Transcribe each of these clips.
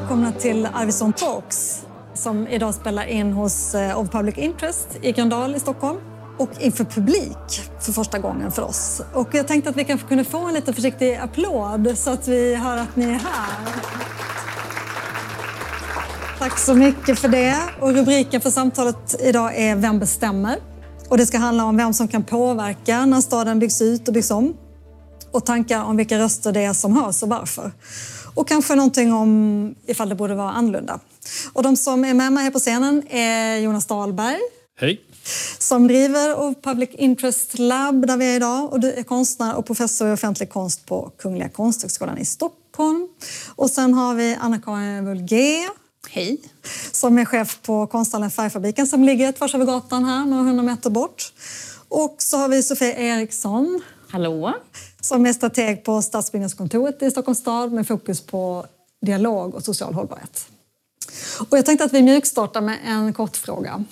välkomna till Arvidsson Talks som idag spelar in hos eh, Of Public Interest i Gröndal i Stockholm och inför publik för första gången för oss. Och jag tänkte att vi kanske kunde få en lite försiktig applåd så att vi hör att ni är här. Tack så mycket för det. Och rubriken för samtalet idag är Vem bestämmer? Och det ska handla om vem som kan påverka när staden byggs ut och byggs om. Och tankar om vilka röster det är som hörs och varför. Och kanske någonting om ifall det borde vara annorlunda. Och de som är med mig här på scenen är Jonas Dahlberg. Hej. Som driver of Public Interest Lab där vi är idag. Och du är konstnär och professor i offentlig konst på Kungliga Konsthögskolan i Stockholm. Och sen har vi Anna-Karin Vulgé. Hej. Som är chef på konsthallen Färgfabriken som ligger tvärs över gatan här, några hundra meter bort. Och så har vi Sofia Eriksson. Hallå. Som är strateg på Stadsbyggnadskontoret i Stockholms stad med fokus på dialog och social hållbarhet. Och jag tänkte att vi mjukstartar med en kort fråga.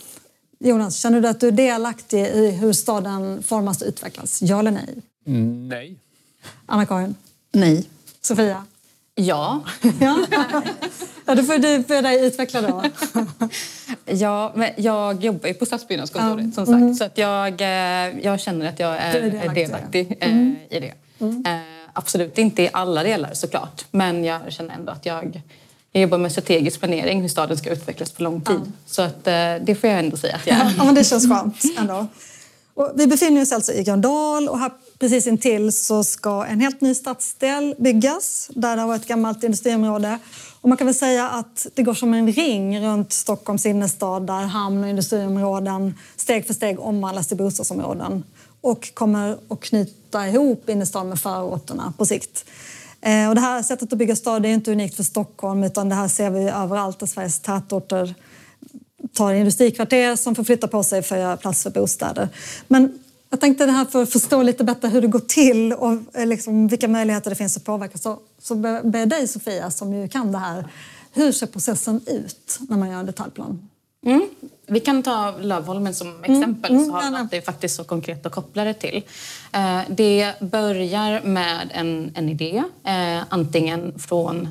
Jonas, känner du att du är delaktig i hur staden formas och utvecklas? Ja eller nej? Nej. Anna-Karin? Nej. Sofia? Ja. ja. ja, då får du börja dig utveckla då. ja, men jag jobbar ju på Stadsbyggnadskontoret mm. som sagt. Mm. Så att jag, eh, jag känner att jag är, är delaktig, delaktig eh, mm. i det. Mm. Eh, absolut inte i alla delar såklart. Men jag känner ändå att jag, jag jobbar med strategisk planering, hur staden ska utvecklas för lång tid. Mm. Så att, det får jag ändå säga att jag är. ja, men det känns skönt ändå. Och vi befinner oss alltså i Gröndal och här precis intill så ska en helt ny stadsdel byggas där det har varit ett gammalt industriområde. Och man kan väl säga att det går som en ring runt Stockholms innerstad där hamn och industriområden steg för steg omvandlas till bostadsområden och kommer att knyta ihop innerstan med förorterna på sikt. Eh, och det här sättet att bygga stad är inte unikt för Stockholm utan det här ser vi överallt där Sveriges tätorter tar industrikvarter som får flytta på sig för att göra plats för bostäder. Men jag tänkte det här för att förstå lite bättre hur det går till och eh, liksom vilka möjligheter det finns att påverka. Så, så ber jag dig Sofia, som ju kan det här. Hur ser processen ut när man gör en detaljplan? Mm. Vi kan ta Lövholmen som mm. exempel mm. så har vi det faktiskt så konkret att koppla det till. Eh, det börjar med en, en idé, eh, antingen från,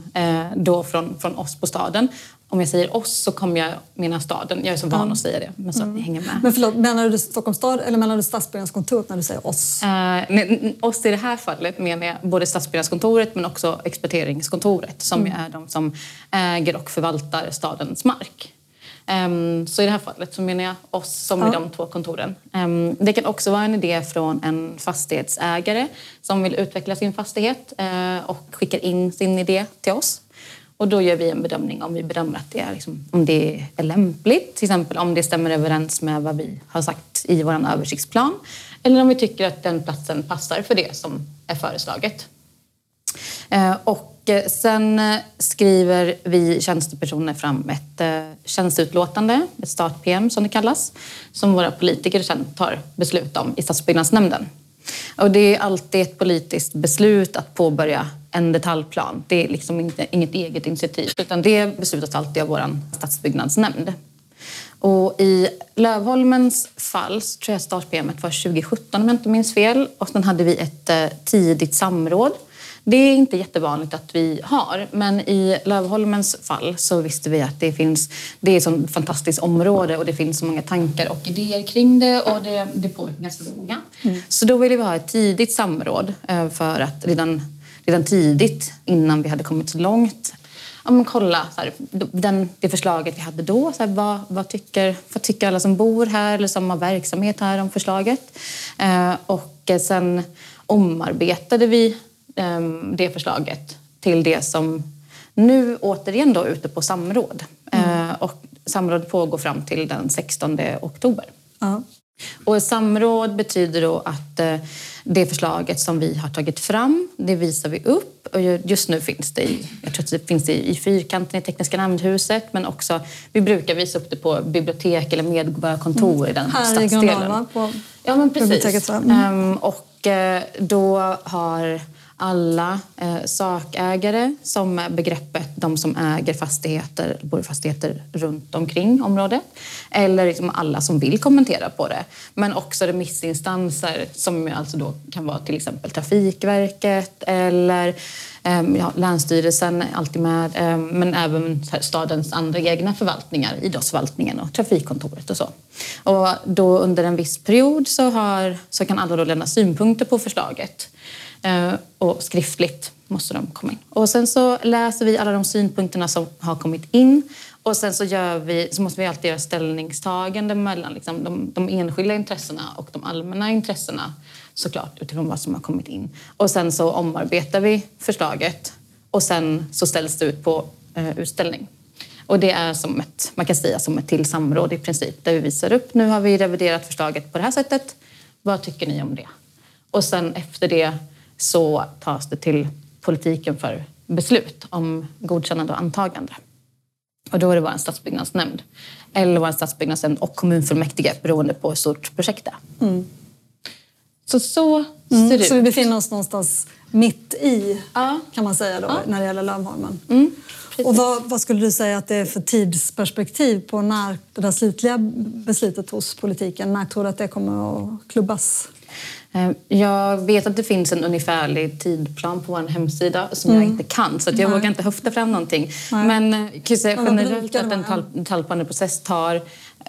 då från, från oss på staden om jag säger oss så kommer jag mena staden. Jag är så van mm. att säga det. Men så ni hänger med. Men förlåt, menar du Stockholms stad eller menar du Stadsbyggnadskontoret när du säger oss? Uh, oss i det här fallet menar jag både Stadsbyggnadskontoret men också Exploateringskontoret som mm. är de som äger och förvaltar stadens mark. Um, så i det här fallet så menar jag oss som ja. är de två kontoren. Um, det kan också vara en idé från en fastighetsägare som vill utveckla sin fastighet uh, och skickar in sin idé till oss. Och då gör vi en bedömning om vi bedömer att det är, liksom, om det är lämpligt. Till exempel om det stämmer överens med vad vi har sagt i vår översiktsplan. Eller om vi tycker att den platsen passar för det som är föreslaget. Eh, och eh, sen eh, skriver vi tjänstepersoner fram ett tjänsteutlåtande, ett start-PM som det kallas, som våra politiker sen tar beslut om i stadsbyggnadsnämnden. Och det är alltid ett politiskt beslut att påbörja en detaljplan. Det är liksom inte, inget eget initiativ utan det beslutas alltid av vår stadsbyggnadsnämnd. Och I Lövholmens fall så tror jag startprogrammet var 2017 om jag inte minns fel. Och sen hade vi ett tidigt samråd. Det är inte jättevanligt att vi har, men i Lövholmens fall så visste vi att det finns, det är ett sånt fantastiskt område och det finns så många tankar och idéer kring det och det, det påverkar ganska många. Mm. Så då ville vi ha ett tidigt samråd eh, för att redan redan tidigt, innan vi hade kommit så långt, ja, men kolla så här, den, det förslaget vi hade då. Så här, vad, vad, tycker, vad tycker alla som bor här eller som har verksamhet här om förslaget? Eh, och sen omarbetade vi det förslaget till det som nu återigen då ute på samråd. Mm. Eh, och samråd pågår fram till den 16 oktober. Mm. Och samråd betyder då att eh, det förslaget som vi har tagit fram, det visar vi upp. Och just nu finns det i, jag tror att det finns i, i fyrkanten i Tekniska nämndhuset men också, vi brukar visa upp det på bibliotek eller medborgarkontor mm. i den här stadsdelen. I Grönala, på Ja, men precis. Mm. Um, och uh, då har alla eh, sakägare som är begreppet de som äger fastigheter, bor i fastigheter runt omkring området. Eller liksom alla som vill kommentera på det. Men också remissinstanser som alltså då kan vara till exempel Trafikverket eller eh, ja, Länsstyrelsen är alltid med. Eh, men även stadens andra egna förvaltningar, idrottsförvaltningen och trafikkontoret och så. Och då under en viss period så, har, så kan alla då lämna synpunkter på förslaget. Eh, och skriftligt måste de komma in. Och sen så läser vi alla de synpunkterna som har kommit in och sen så, gör vi, så måste vi alltid göra ställningstagande mellan liksom de, de enskilda intressena och de allmänna intressena såklart utifrån vad som har kommit in. Och sen så omarbetar vi förslaget och sen så ställs det ut på eh, utställning. Och det är som ett, man kan säga som ett till samråd i princip där vi visar upp nu har vi reviderat förslaget på det här sättet. Vad tycker ni om det? Och sen efter det så tas det till politiken för beslut om godkännande och antagande. Och då är det vår stadsbyggnadsnämnd eller vår stadsbyggnadsnämnd och kommunfullmäktige beroende på hur stort projekt det är. Mm. Så så mm. ser det ut. Så vi befinner oss någonstans mitt i ja. kan man säga då, ja. när det gäller Lövholmen. Mm. Och vad, vad, skulle du säga att det är för tidsperspektiv på när det där slutliga beslutet hos politiken, när tror du att det kommer att klubbas? Eh, jag vet att det finns en ungefärlig tidplan på vår hemsida som mm. jag inte kan så jag Nej. vågar inte höfta fram någonting. Nej. Men jag eh, kan säga generellt att en detaljplaneprocess tar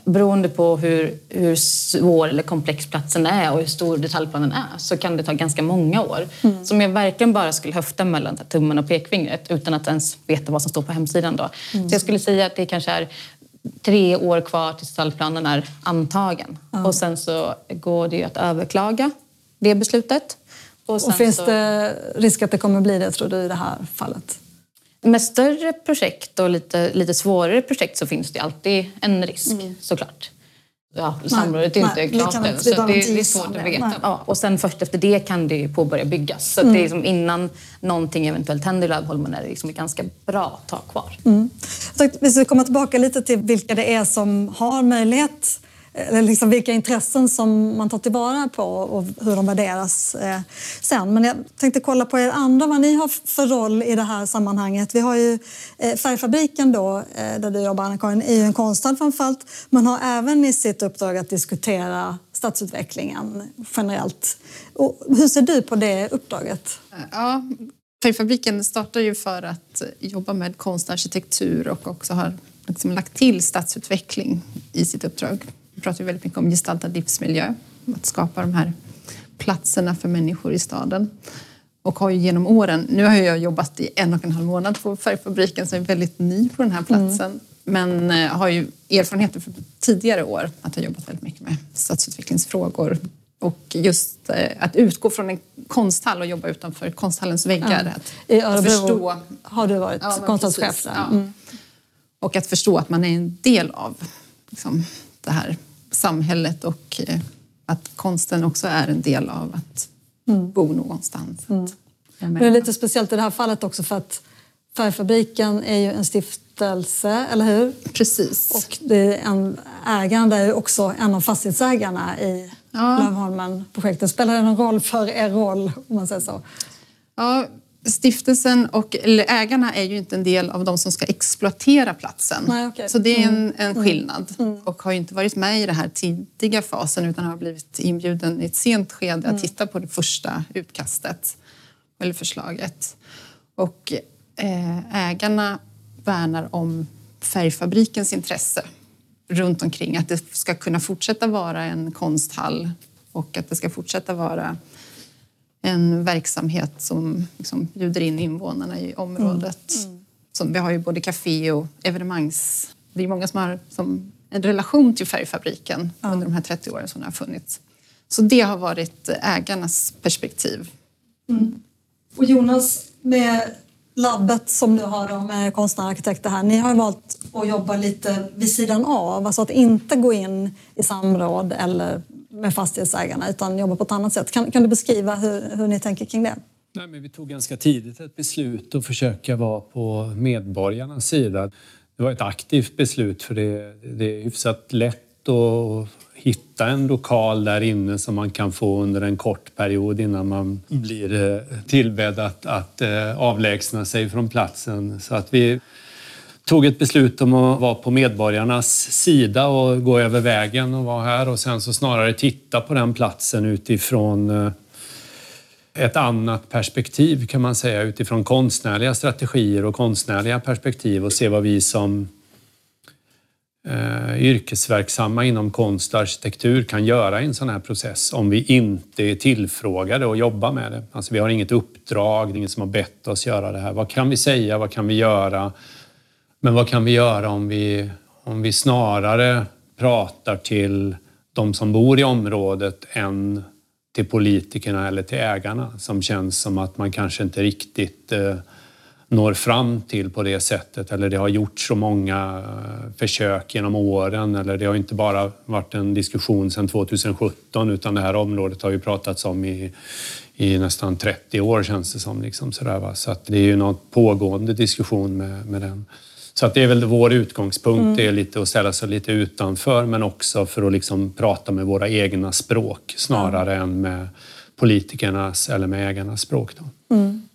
beroende på hur, hur svår eller komplex platsen är och hur stor detaljplanen är så kan det ta ganska många år. Mm. Så om jag verkligen bara skulle höfta mellan tummen och pekfingret utan att ens veta vad som står på hemsidan då. Mm. Så jag skulle säga att det kanske är tre år kvar tills detaljplanen är antagen. Mm. Och sen så går det ju att överklaga det beslutet. Och, och finns så... det risk att det kommer bli det tror du i det här fallet? Med större projekt och lite, lite svårare projekt så finns det alltid en risk mm. såklart. Ja, samrådet är inte klart än så det, det, är svårt att veta. Ja, och sen först efter det kan det påbörja byggas. Så mm. det är liksom innan någonting eventuellt händer i Lövholmen är det liksom ett ganska bra tag kvar. Mm. vi ska komma tillbaka lite till vilka det är som har möjlighet eller liksom vilka intressen som man tar tillvara på och hur de värderas eh, sen. Men jag tänkte kolla på er andra, vad ni har för roll i det här sammanhanget. Vi har ju eh, Färgfabriken då, eh, där du jobbar Anna-Karin, är ju en konsthall framförallt, men har även i sitt uppdrag att diskutera stadsutvecklingen generellt. Och hur ser du på det uppdraget? Ja, Färgfabriken startar ju för att jobba med konstarkitektur och också har liksom lagt till stadsutveckling i sitt uppdrag. Vi pratar väldigt mycket om gestaltad livsmiljö, att skapa de här platserna för människor i staden. Och har ju genom åren, nu har jag jobbat i en och en halv månad på färgfabriken så jag är väldigt ny på den här platsen. Mm. Men eh, har ju erfarenheter från tidigare år att ha jobbat väldigt mycket med stadsutvecklingsfrågor. Och just eh, att utgå från en konsthall och jobba utanför konsthallens väggar. Ja. Att, I Örebro förstå, har du varit ja, konsthallschef där. Ja. Mm. Och att förstå att man är en del av liksom, det här samhället och eh, att konsten också är en del av att mm. bo någonstans. Mm. det är lite speciellt i det här fallet också för att Färgfabriken är ju en stiftelse, eller hur? Precis. Och det är en, ägaren är också en av fastighetsägarna i ja. Lövholmen-projektet. Spelar det någon roll för er roll, om man säger så? Ja, stiftelsen och ägarna är ju inte en del av de som ska exploatera platsen. Nej, okay. Så det är en, mm. en mm. skillnad mm. och har inte varit med i den här tidiga fasen utan har blivit inbjuden i ett sent skede att mm. titta på det första utkastet eller förslaget. Och eh, ägarna värnar om färgfabrikens intresse runt omkring att det ska kunna fortsätta vara en konsthall och att det ska fortsätta vara en verksamhet som liksom bjuder in invånarna i området. Mm. Mm. Som, vi har ju både café och evenemangs... Det är många som har som en relation till Färgfabriken ja. under de här 30 åren som den har funnits. Så det har varit ägarnas perspektiv. Mm. Och Jonas, med labbet som du har med konstnärer och arkitekter här, ni har valt att jobba lite vid sidan av, alltså att inte gå in i samråd eller med fastighetsägarna utan jobbar på ett annat sätt. Kan, kan du beskriva hur, hur ni tänker kring det? Nej, men vi tog ganska tidigt ett beslut att försöka vara på medborgarnas sida. Det var ett aktivt beslut för det, det är hyfsat lätt att hitta en lokal där inne som man kan få under en kort period innan man blir eh, tillbedd att, att eh, avlägsna sig från platsen. Så att vi tog ett beslut om att vara på medborgarnas sida och gå över vägen och vara här och sen så snarare titta på den platsen utifrån eh, ett annat perspektiv kan man säga utifrån konstnärliga strategier och konstnärliga perspektiv och se vad vi som eh, yrkesverksamma inom konst och arkitektur kan göra i en sån här process om vi inte är tillfrågade och jobbar med det. Alltså vi har inget uppdrag, det är ingen som har bett oss göra det här. Vad kan vi säga? Vad kan vi göra? Men vad kan vi göra om vi, om vi snarare pratar till de som bor i området än till politikerna eller till ägarna som känns som att man kanske inte riktigt eh, når fram till på det sättet. Eller det har gjorts så många eh, försök genom åren. Eller det har inte bara varit en diskussion sedan 2017 utan det här området har ju pratats om i, i nästan 30 år känns det som. Liksom sådär, va? Så att det är ju någon pågående diskussion med, med den. Så att det är väl vår utgångspunkt, mm. det är lite att ställa sig lite utanför men också för att liksom prata med våra egna språk snarare mm. än med politikernas eller med ägarnas språk. Då. Mm.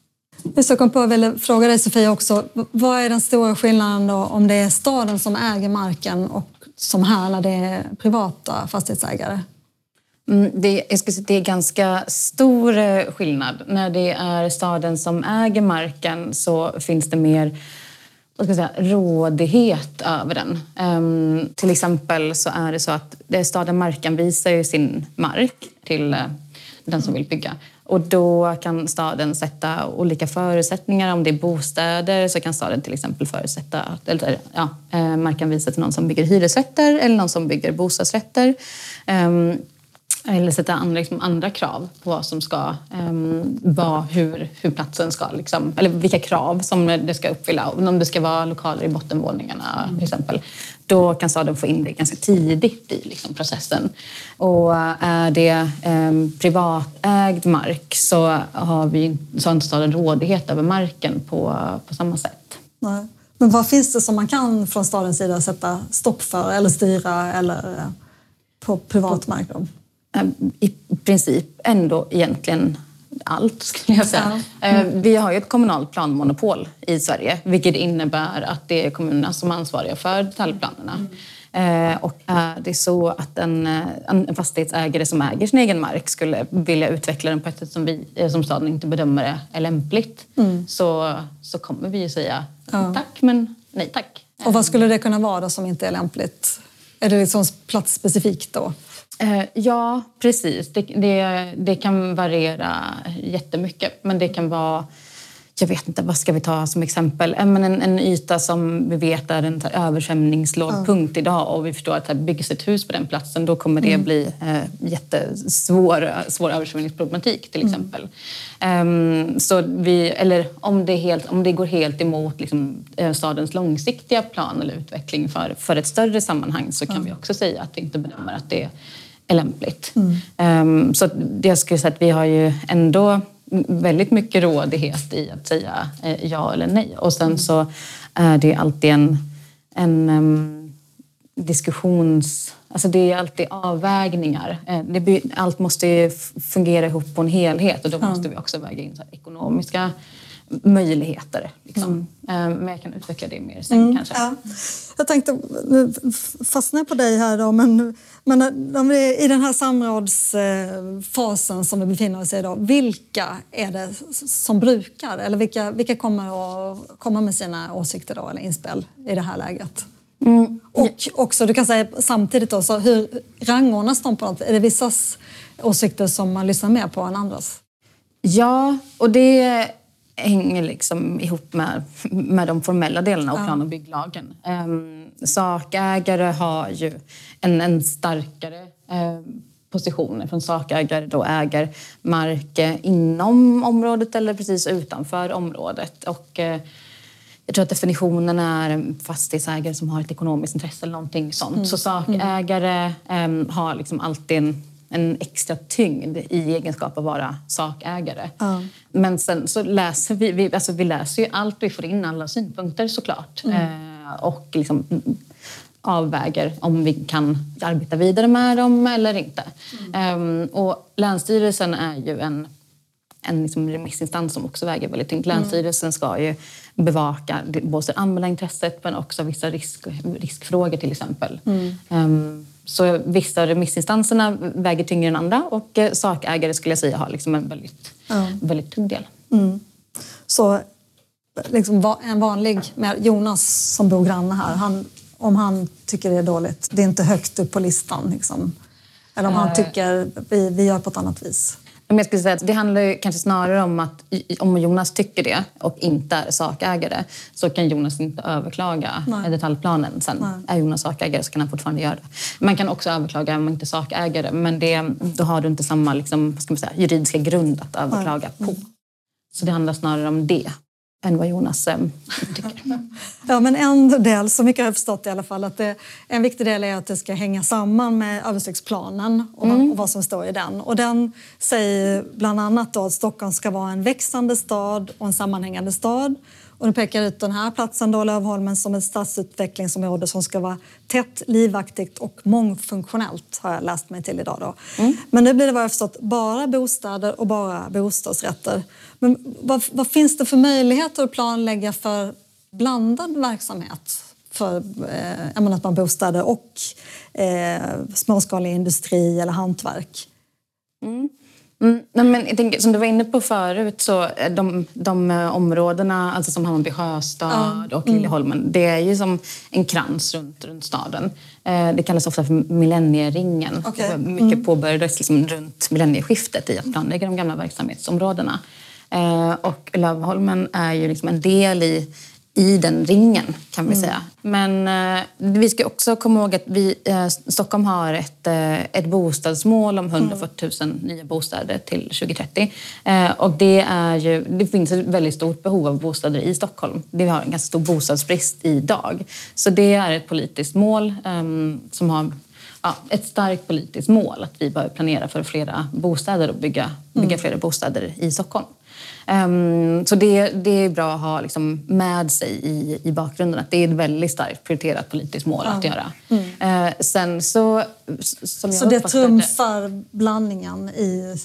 Jag kom på att ville fråga dig Sofia också, vad är den stora skillnaden då om det är staden som äger marken och som här när det är privata fastighetsägare? Mm, det, jag skulle säga, det är ganska stor eh, skillnad. När det är staden som äger marken så finns det mer vad ska jag säga, rådighet över den. Um, till exempel så är det så att det staden markanvisar ju sin mark till eh, den som vill bygga. Och då kan staden sätta olika förutsättningar. Om det är bostäder så kan staden till exempel förutsätta, eller, ja, eh, markanvisa till någon som bygger hyresrätter eller någon som bygger bostadsrätter. Um, eller sätta andra, liksom, andra krav på vad som ska um, vara, hur, hur platsen ska, liksom, eller vilka krav som det ska uppfylla. Om det ska vara lokaler i bottenvåningarna till exempel. Då kan staden få in det ganska tidigt i liksom, processen. Och är det um, privatägd mark så har, vi, så har inte staden rådighet över marken på, på samma sätt. Nej. Men vad finns det som man kan från stadens sida sätta stopp för eller styra eller eh, på privat mark? Då? Eh, i princip ändå egentligen allt skulle jag säga. Ja. Mm. Vi har ju ett kommunalt planmonopol i Sverige vilket innebär att det är kommunerna som är ansvariga för detaljplanerna. Mm. Och är det så att en, en fastighetsägare som äger sin egen mark skulle vilja utveckla den på ett sätt som, vi, som staden inte bedömer är lämpligt mm. så, så kommer vi ju säga ja. tack men nej tack. Och vad skulle det kunna vara då som inte är lämpligt? Är det liksom platsspecifikt då? Eh, ja, precis. Det, det, det, kan variera jättemycket. Men det kan vara, jag vet inte, vad ska vi ta som exempel? En, en yta som vi vet är en översvämningslåg punkt idag och vi förstår att det byggs ett hus på den platsen, då kommer det mm. bli eh, jättesvår svår översvämningsproblematik till mm. exempel. Mm. Um, så vi, eller om det, helt, om det går helt emot liksom, eh, stadens långsiktiga plan eller utveckling för, för ett större sammanhang så kan vi också säga att vi inte bedömer att det är lämpligt. Mm. Um, så jag skulle säga att vi har ju ändå väldigt mycket rådighet i att säga eh, ja eller nej. Och sen så är det alltid en, en um, diskussions... Alltså det är alltid avvägningar. Eh, allt måste ju fungera ihop på en helhet och då måste vi också väga in så ekonomiska möjligheter. Liksom. Mm. Eh, men jag kan utveckla det mer sen mm, kanske. Ja. Jag tänkte fastna på dig här då, men, men är i den här samrådsfasen som vi befinner oss i idag, vilka är det som brukar eller vilka, vilka kommer att komma med sina åsikter då, eller inspel i det här läget? Mm. Och också, du kan säga samtidigt då, så hur rangordnas de på något? Är det vissas åsikter som man lyssnar mer på än andras? Ja, och det hänger liksom ihop med, med de formella delarna av plan och bygglagen. Um, sakägare har ju en, en starkare uh, position från sakägare då äger mark inom området eller precis utanför området. Och, uh, jag tror att definitionen är en fastighetsägare som har ett ekonomiskt intresse eller någonting sånt. Mm. Så sakägare um, har liksom alltid en en extra tyngd i egenskap av att vara sakägare. Mm. Men sen så läser vi, vi, alltså vi läser ju allt, vi får in alla synpunkter såklart. Mm. Eh, och liksom avväger om vi kan arbeta vidare med dem eller inte. Mm. Um, och Länsstyrelsen är ju en, en liksom remissinstans som också väger väldigt tungt. Mm. Länsstyrelsen ska ju bevaka både anmäla intresset men också vissa risk, riskfrågor till exempel. Mm. Um, så vissa remissinstanserna väger tyngre än andra och eh, sakägare skulle jag säga har liksom en väldigt, mm. väldigt tung del. Mm. Så liksom, en vanlig, med Jonas som bor granne här, han, om han tycker det är dåligt, det är inte högt upp på listan. Liksom. Eller om han eh. tycker vi, vi gör på ett annat vis. Men jag skulle säga att det handlar kanske snarare om att om Jonas tycker det och inte är sakägare så kan Jonas inte överklaga Nej. detaljplanen. Sen Nej. är Jonas sakägare så kan han fortfarande göra det. Man kan också överklaga om man inte är sakägare men det, då har du inte samma liksom, ska man säga, juridiska grund att överklaga Nej. på. Så det handlar snarare om det än vad Jonas eh, tycker. ja, men en del, så mycket har jag förstått i alla fall, att det, en viktig del är att det ska hänga samman med översiktsplanen och, mm. och vad som står i den. Och den säger bland annat då att Stockholm ska vara en växande stad och en sammanhängande stad. Och nu pekar ut den här platsen, då, Lövholmen, som ett stadsutvecklingsområde som ska vara tätt, livaktigt och mångfunktionellt, har jag läst mig till idag. Då. Mm. Men nu blir det vad jag förstått bara bostäder och bara bostadsrätter. Men vad, vad finns det för möjligheter att planlägga för blandad verksamhet? För eh, menar, att man bostäder och eh, småskalig industri eller hantverk? Mm. Mm, nej men jag tänker, som du var inne på förut, så de, de områdena alltså som Hammarby sjöstad ja. och Liljeholmen, mm. det är ju som en krans runt, runt staden. Eh, det kallas ofta för millennieringen. Okay. Mycket mm. påbörjades liksom runt millennieskiftet i att planlägga de gamla verksamhetsområdena. Eh, och Lövholmen är ju liksom en del i i den ringen kan vi mm. säga. Men eh, vi ska också komma ihåg att vi, eh, Stockholm har ett, eh, ett bostadsmål om 140 000 nya bostäder till 2030. Eh, och det, är ju, det finns ett väldigt stort behov av bostäder i Stockholm. Vi har en ganska stor bostadsbrist idag. Så det är ett politiskt mål ehm, som har ja, ett starkt politiskt mål att vi behöver planera för flera bostäder och bygga, bygga mm. flera bostäder i Stockholm. Um, så det, det är bra att ha liksom med sig i, i bakgrunden att det är ett väldigt starkt prioriterat politiskt mål ja. att göra. Mm. Uh, sen så... Som så det trumfar blandningen i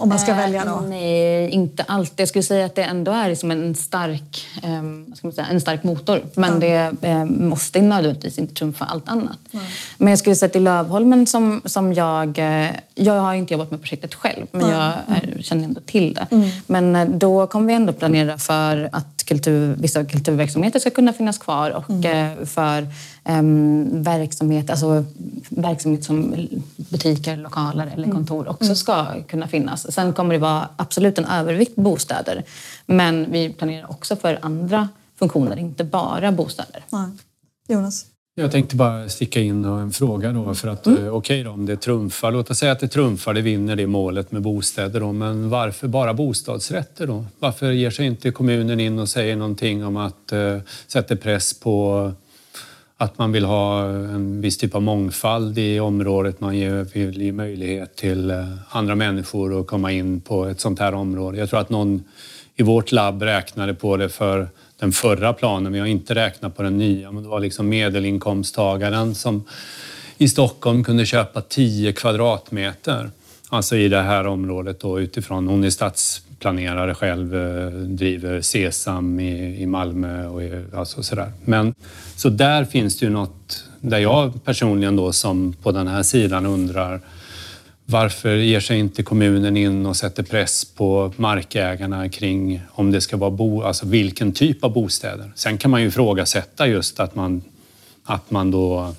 om man ska välja då? Nej, inte alltid. Jag skulle säga att det ändå är liksom en, stark, eh, säga, en stark motor. Men mm. det eh, måste nödvändigtvis inte trumfa allt annat. Mm. Men jag skulle säga att i Lövholmen som, som jag... Eh, jag har inte jobbat med projektet själv, men mm. jag är, känner ändå till det. Mm. Men eh, då kommer vi ändå planera för att kultur, vissa kulturverksamheter ska kunna finnas kvar och mm. Eh, för um, verksamhet, alltså verksamhet som butiker, lokaler eller mm. kontor också mm. ska kunna finnas. Sen kommer det vara absolut en övervikt bostäder. Men vi planerar också för andra funktioner, inte bara bostäder. Nej. Jonas? Jag tänkte bara sticka in en fråga då. För att, mm. Eh, okej okay om det trumfar, låt oss säga att det trumfar, det vinner det målet med bostäder då. Men varför bara bostadsrätter då? Varför ger sig inte kommunen in och säger någonting om att uh, sätta press på att man vill ha en viss typ av mångfald i området. Man vill ge möjlighet till eh, andra människor att komma in på ett sånt här område. Jag tror att någon i vårt labb räknade på det för den förra planen. Vi har inte räknat på den nya, men det var liksom medelinkomsttagaren som i Stockholm kunde köpa 10 kvadratmeter. Alltså i det här området då utifrån, hon är stadsplanerare själv, eh, driver Sesam i, i Malmö och alltså sådär. Men så där finns det ju något där jag personligen då som på den här sidan undrar varför ger sig inte kommunen in och sätter press på markägarna kring om det ska vara bo, alltså vilken typ av bostäder? Sen kan man ju ifrågasätta just att man, att man då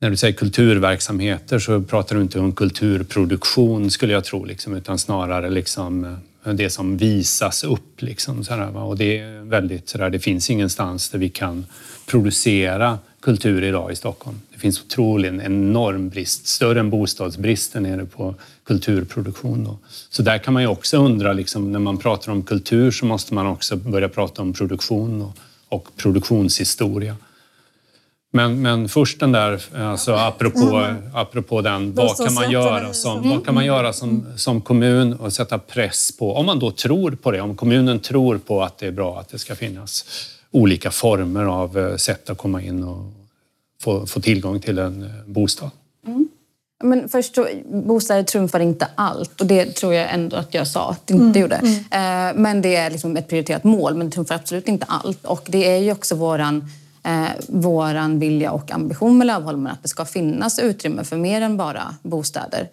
när du säger kulturverksamheter så pratar du inte om kulturproduktion skulle jag tro, liksom, utan snarare liksom eh, det som visas upp. Liksom, sådär, och det är väldigt sådär, det finns ingenstans där vi kan producera kultur idag i Stockholm. Det finns otroligt en enorm brist, större än bostadsbristen är det på kulturproduktion. Då. Så där kan man ju också undra, liksom, när man pratar om kultur så måste man också börja prata om produktion och, och produktionshistoria. Men, men först den där, alltså apropå, mm. apropå den, vad kan man göra som, vad kan man göra som, som kommun och sätta press på, om man då tror på det, om kommunen tror på att det är bra att det ska finnas olika former av eh, sätt att komma in och få, få tillgång till en bostad. Mm. Men först, så, bostäder trumfar inte allt och det tror jag ändå att jag sa att det inte mm. gjorde. Mm. men det är liksom ett prioriterat mål, men det trumfar absolut inte allt. Och det är ju också våran eh, våran vilja och ambition med Lövholmen att det ska finnas utrymme för mer än bara bostäder.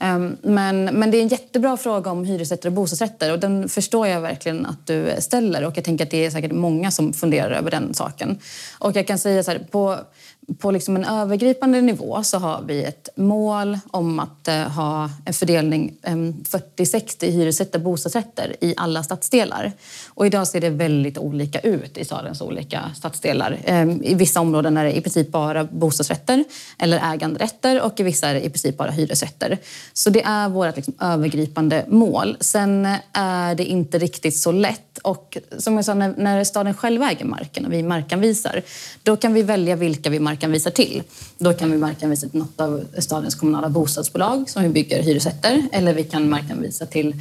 Eh, men, men det är en jättebra fråga om hyresrätter och bostadsrätter och den förstår jag verkligen att du ställer och jag tänker att det är säkert många som funderar över den saken. Och jag kan säga så här, på på liksom en övergripande nivå så har vi ett mål om att eh, ha en fördelning 40-60 hyresrätter och bostadsrätter i alla stadsdelar. Och idag ser det väldigt olika ut i stadens olika stadsdelar. I vissa områden är det i princip bara bostadsrätter eller äganderätter och i vissa är det i princip bara hyresrätter. Så det är vårt liksom övergripande mål. Sen eh, är det inte riktigt så lätt och som jag sa, när staden själv äger marken och vi markanvisar, då kan vi välja vilka vi markanvisar till. Då kan vi markanvisa till något av stadens kommunala bostadsbolag som vi bygger hyresrätter eller vi kan markanvisa till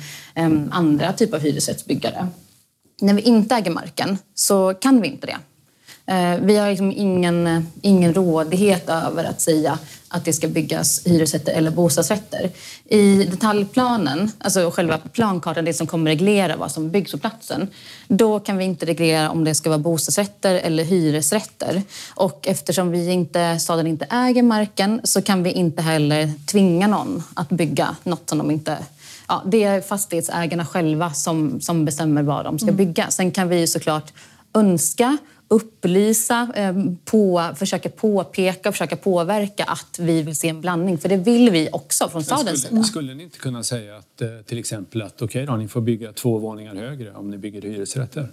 andra typer av hyresrättsbyggare. När vi inte äger marken så kan vi inte det. Eh, vi har liksom ingen, ingen rådighet över att säga att det ska byggas hyresrätter eller bostadsrätter. I detaljplanen, alltså själva plankartan, det som kommer reglera vad som byggs på platsen, då kan vi inte reglera om det ska vara bostadsrätter eller hyresrätter. Och eftersom vi inte, staden inte äger marken så kan vi inte heller tvinga någon att bygga något som de inte Ja, det är fastighetsägarna själva som, som bestämmer vad de ska mm. bygga. Sen kan vi såklart önska upplysa, eh, på, försöka påpeka och försöka påverka att vi vill se en blandning. För det vill vi också från stadens sida. Skulle ni inte kunna säga att eh, till exempel att okej okay då, ni får bygga två våningar högre om ni bygger hyresrätter?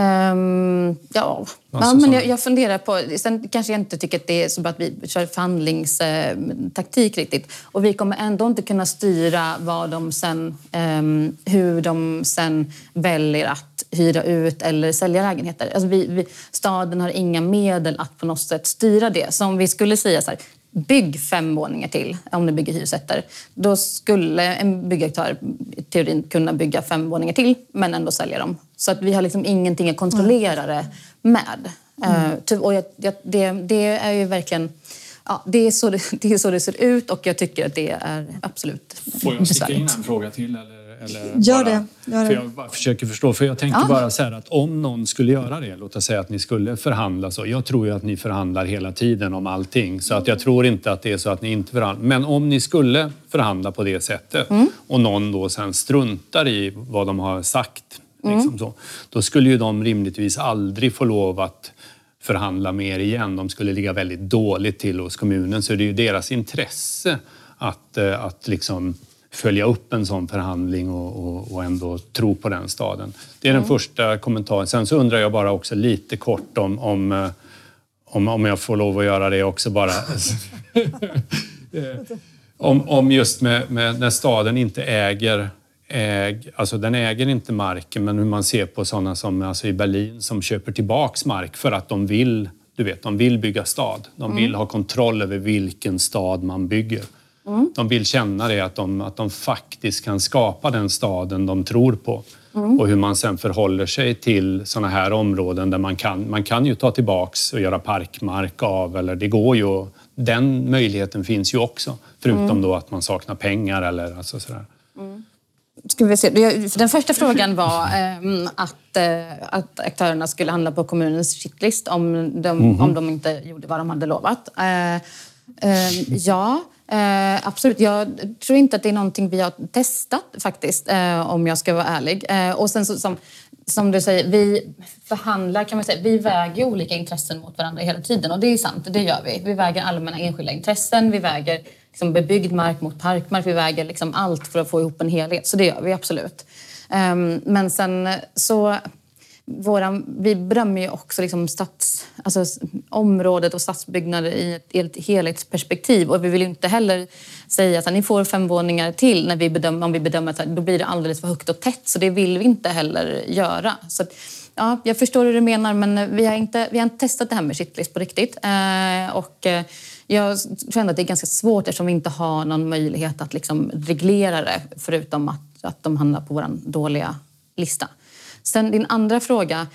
Um, ja, ja men jag, jag, funderar på... Sen kanske jag inte tycker att det är så att vi kör förhandlingstaktik riktigt. Och vi kommer ändå inte kunna styra vad de sen, um, hur de sen väljer att hyra ut eller sälja lägenheter. Alltså vi, vi, staden har inga medel att på något sätt styra det. Så om vi skulle säga så här, bygg fem våningar till om du bygger hyresrätter. Då skulle en byggaktör i teorin kunna bygga fem våningar till men ändå sälja dem. Så att vi har liksom ingenting att kontrollera det med. Mm. Uh, och jag, jag, det, det, är ju verkligen... Ja, det, är så det, det är så det ser ut och jag tycker att det är absolut Får jag sticka in en fråga till? Eller? Eller gör, bara, det, gör. För jag bara försöker förstå. För jag tänker ja. bara så här att om någon skulle göra det, låt oss säga att ni skulle förhandla så. Jag tror ju att ni förhandlar hela tiden om allting. Så att jag tror inte att det är så att ni inte förhandlar. Men om ni skulle förhandla på det sättet mm. och någon då sen struntar i vad de har sagt. Mm. Liksom så, då skulle ju de rimligtvis aldrig få lov att förhandla mer igen. De skulle ligga väldigt dåligt till hos kommunen. Så det är ju deras intresse att, eh, att liksom följa upp en sån förhandling och, och, och ändå tro på den staden. Det är den mm. första kommentaren. Sen så undrar jag bara också lite kort om, om, eh, om, om jag får lov att göra det också bara. om, om just med, med när staden inte äger Äg, alltså den äger inte marken, men hur man ser på sådana som alltså i Berlin som köper tillbaks mark för att de vill, du vet, de vill bygga stad. De vill mm. ha kontroll över vilken stad man bygger. Mm. De vill känna det, att de, att de faktiskt kan skapa den staden de tror på. Mm. Och hur man sen förhåller sig till sådana här områden där man kan, man kan ju ta tillbaks och göra parkmark av, eller det går ju. Den möjligheten finns ju också, förutom mm. då att man saknar pengar eller alltså sådär. Mm. Ska vi se. Den första frågan var eh, att, eh, att aktörerna skulle handla på kommunens shitlist om de, om de inte gjorde vad de hade lovat. Eh, eh ja, Eh, absolut. Jag tror inte att det är någonting vi har testat faktiskt, eh, om jag ska vara ärlig. Eh, och sen så, som, som du säger, vi förhandlar kan man säga. Vi väger olika intressen mot varandra hela tiden och det är sant, det gör vi. Vi väger allmänna enskilda intressen, vi väger liksom bebyggd mark mot parkmark, vi väger liksom allt för att få ihop en helhet. Så det gör vi absolut. Ehm, men sen så våran, vi bedömer ju också liksom stads, alltså området och stadsbyggnader i ett, i ett helhetsperspektiv. Och vi vill inte heller säga att ni får fem våningar till när vi bedömer, om vi bedömer att då blir det alldeles för högt och tätt. Så det vill vi inte heller göra. Så att, ja, jag förstår hur du menar men eh, vi har inte, vi har inte testat det här med shitlist på riktigt. Eh, och, eh, jag tror ändå att det är ganska svårt eftersom vi inte har någon möjlighet att liksom reglera det förutom att, att de hamnar på vår dåliga lista. Sen din andra fråga.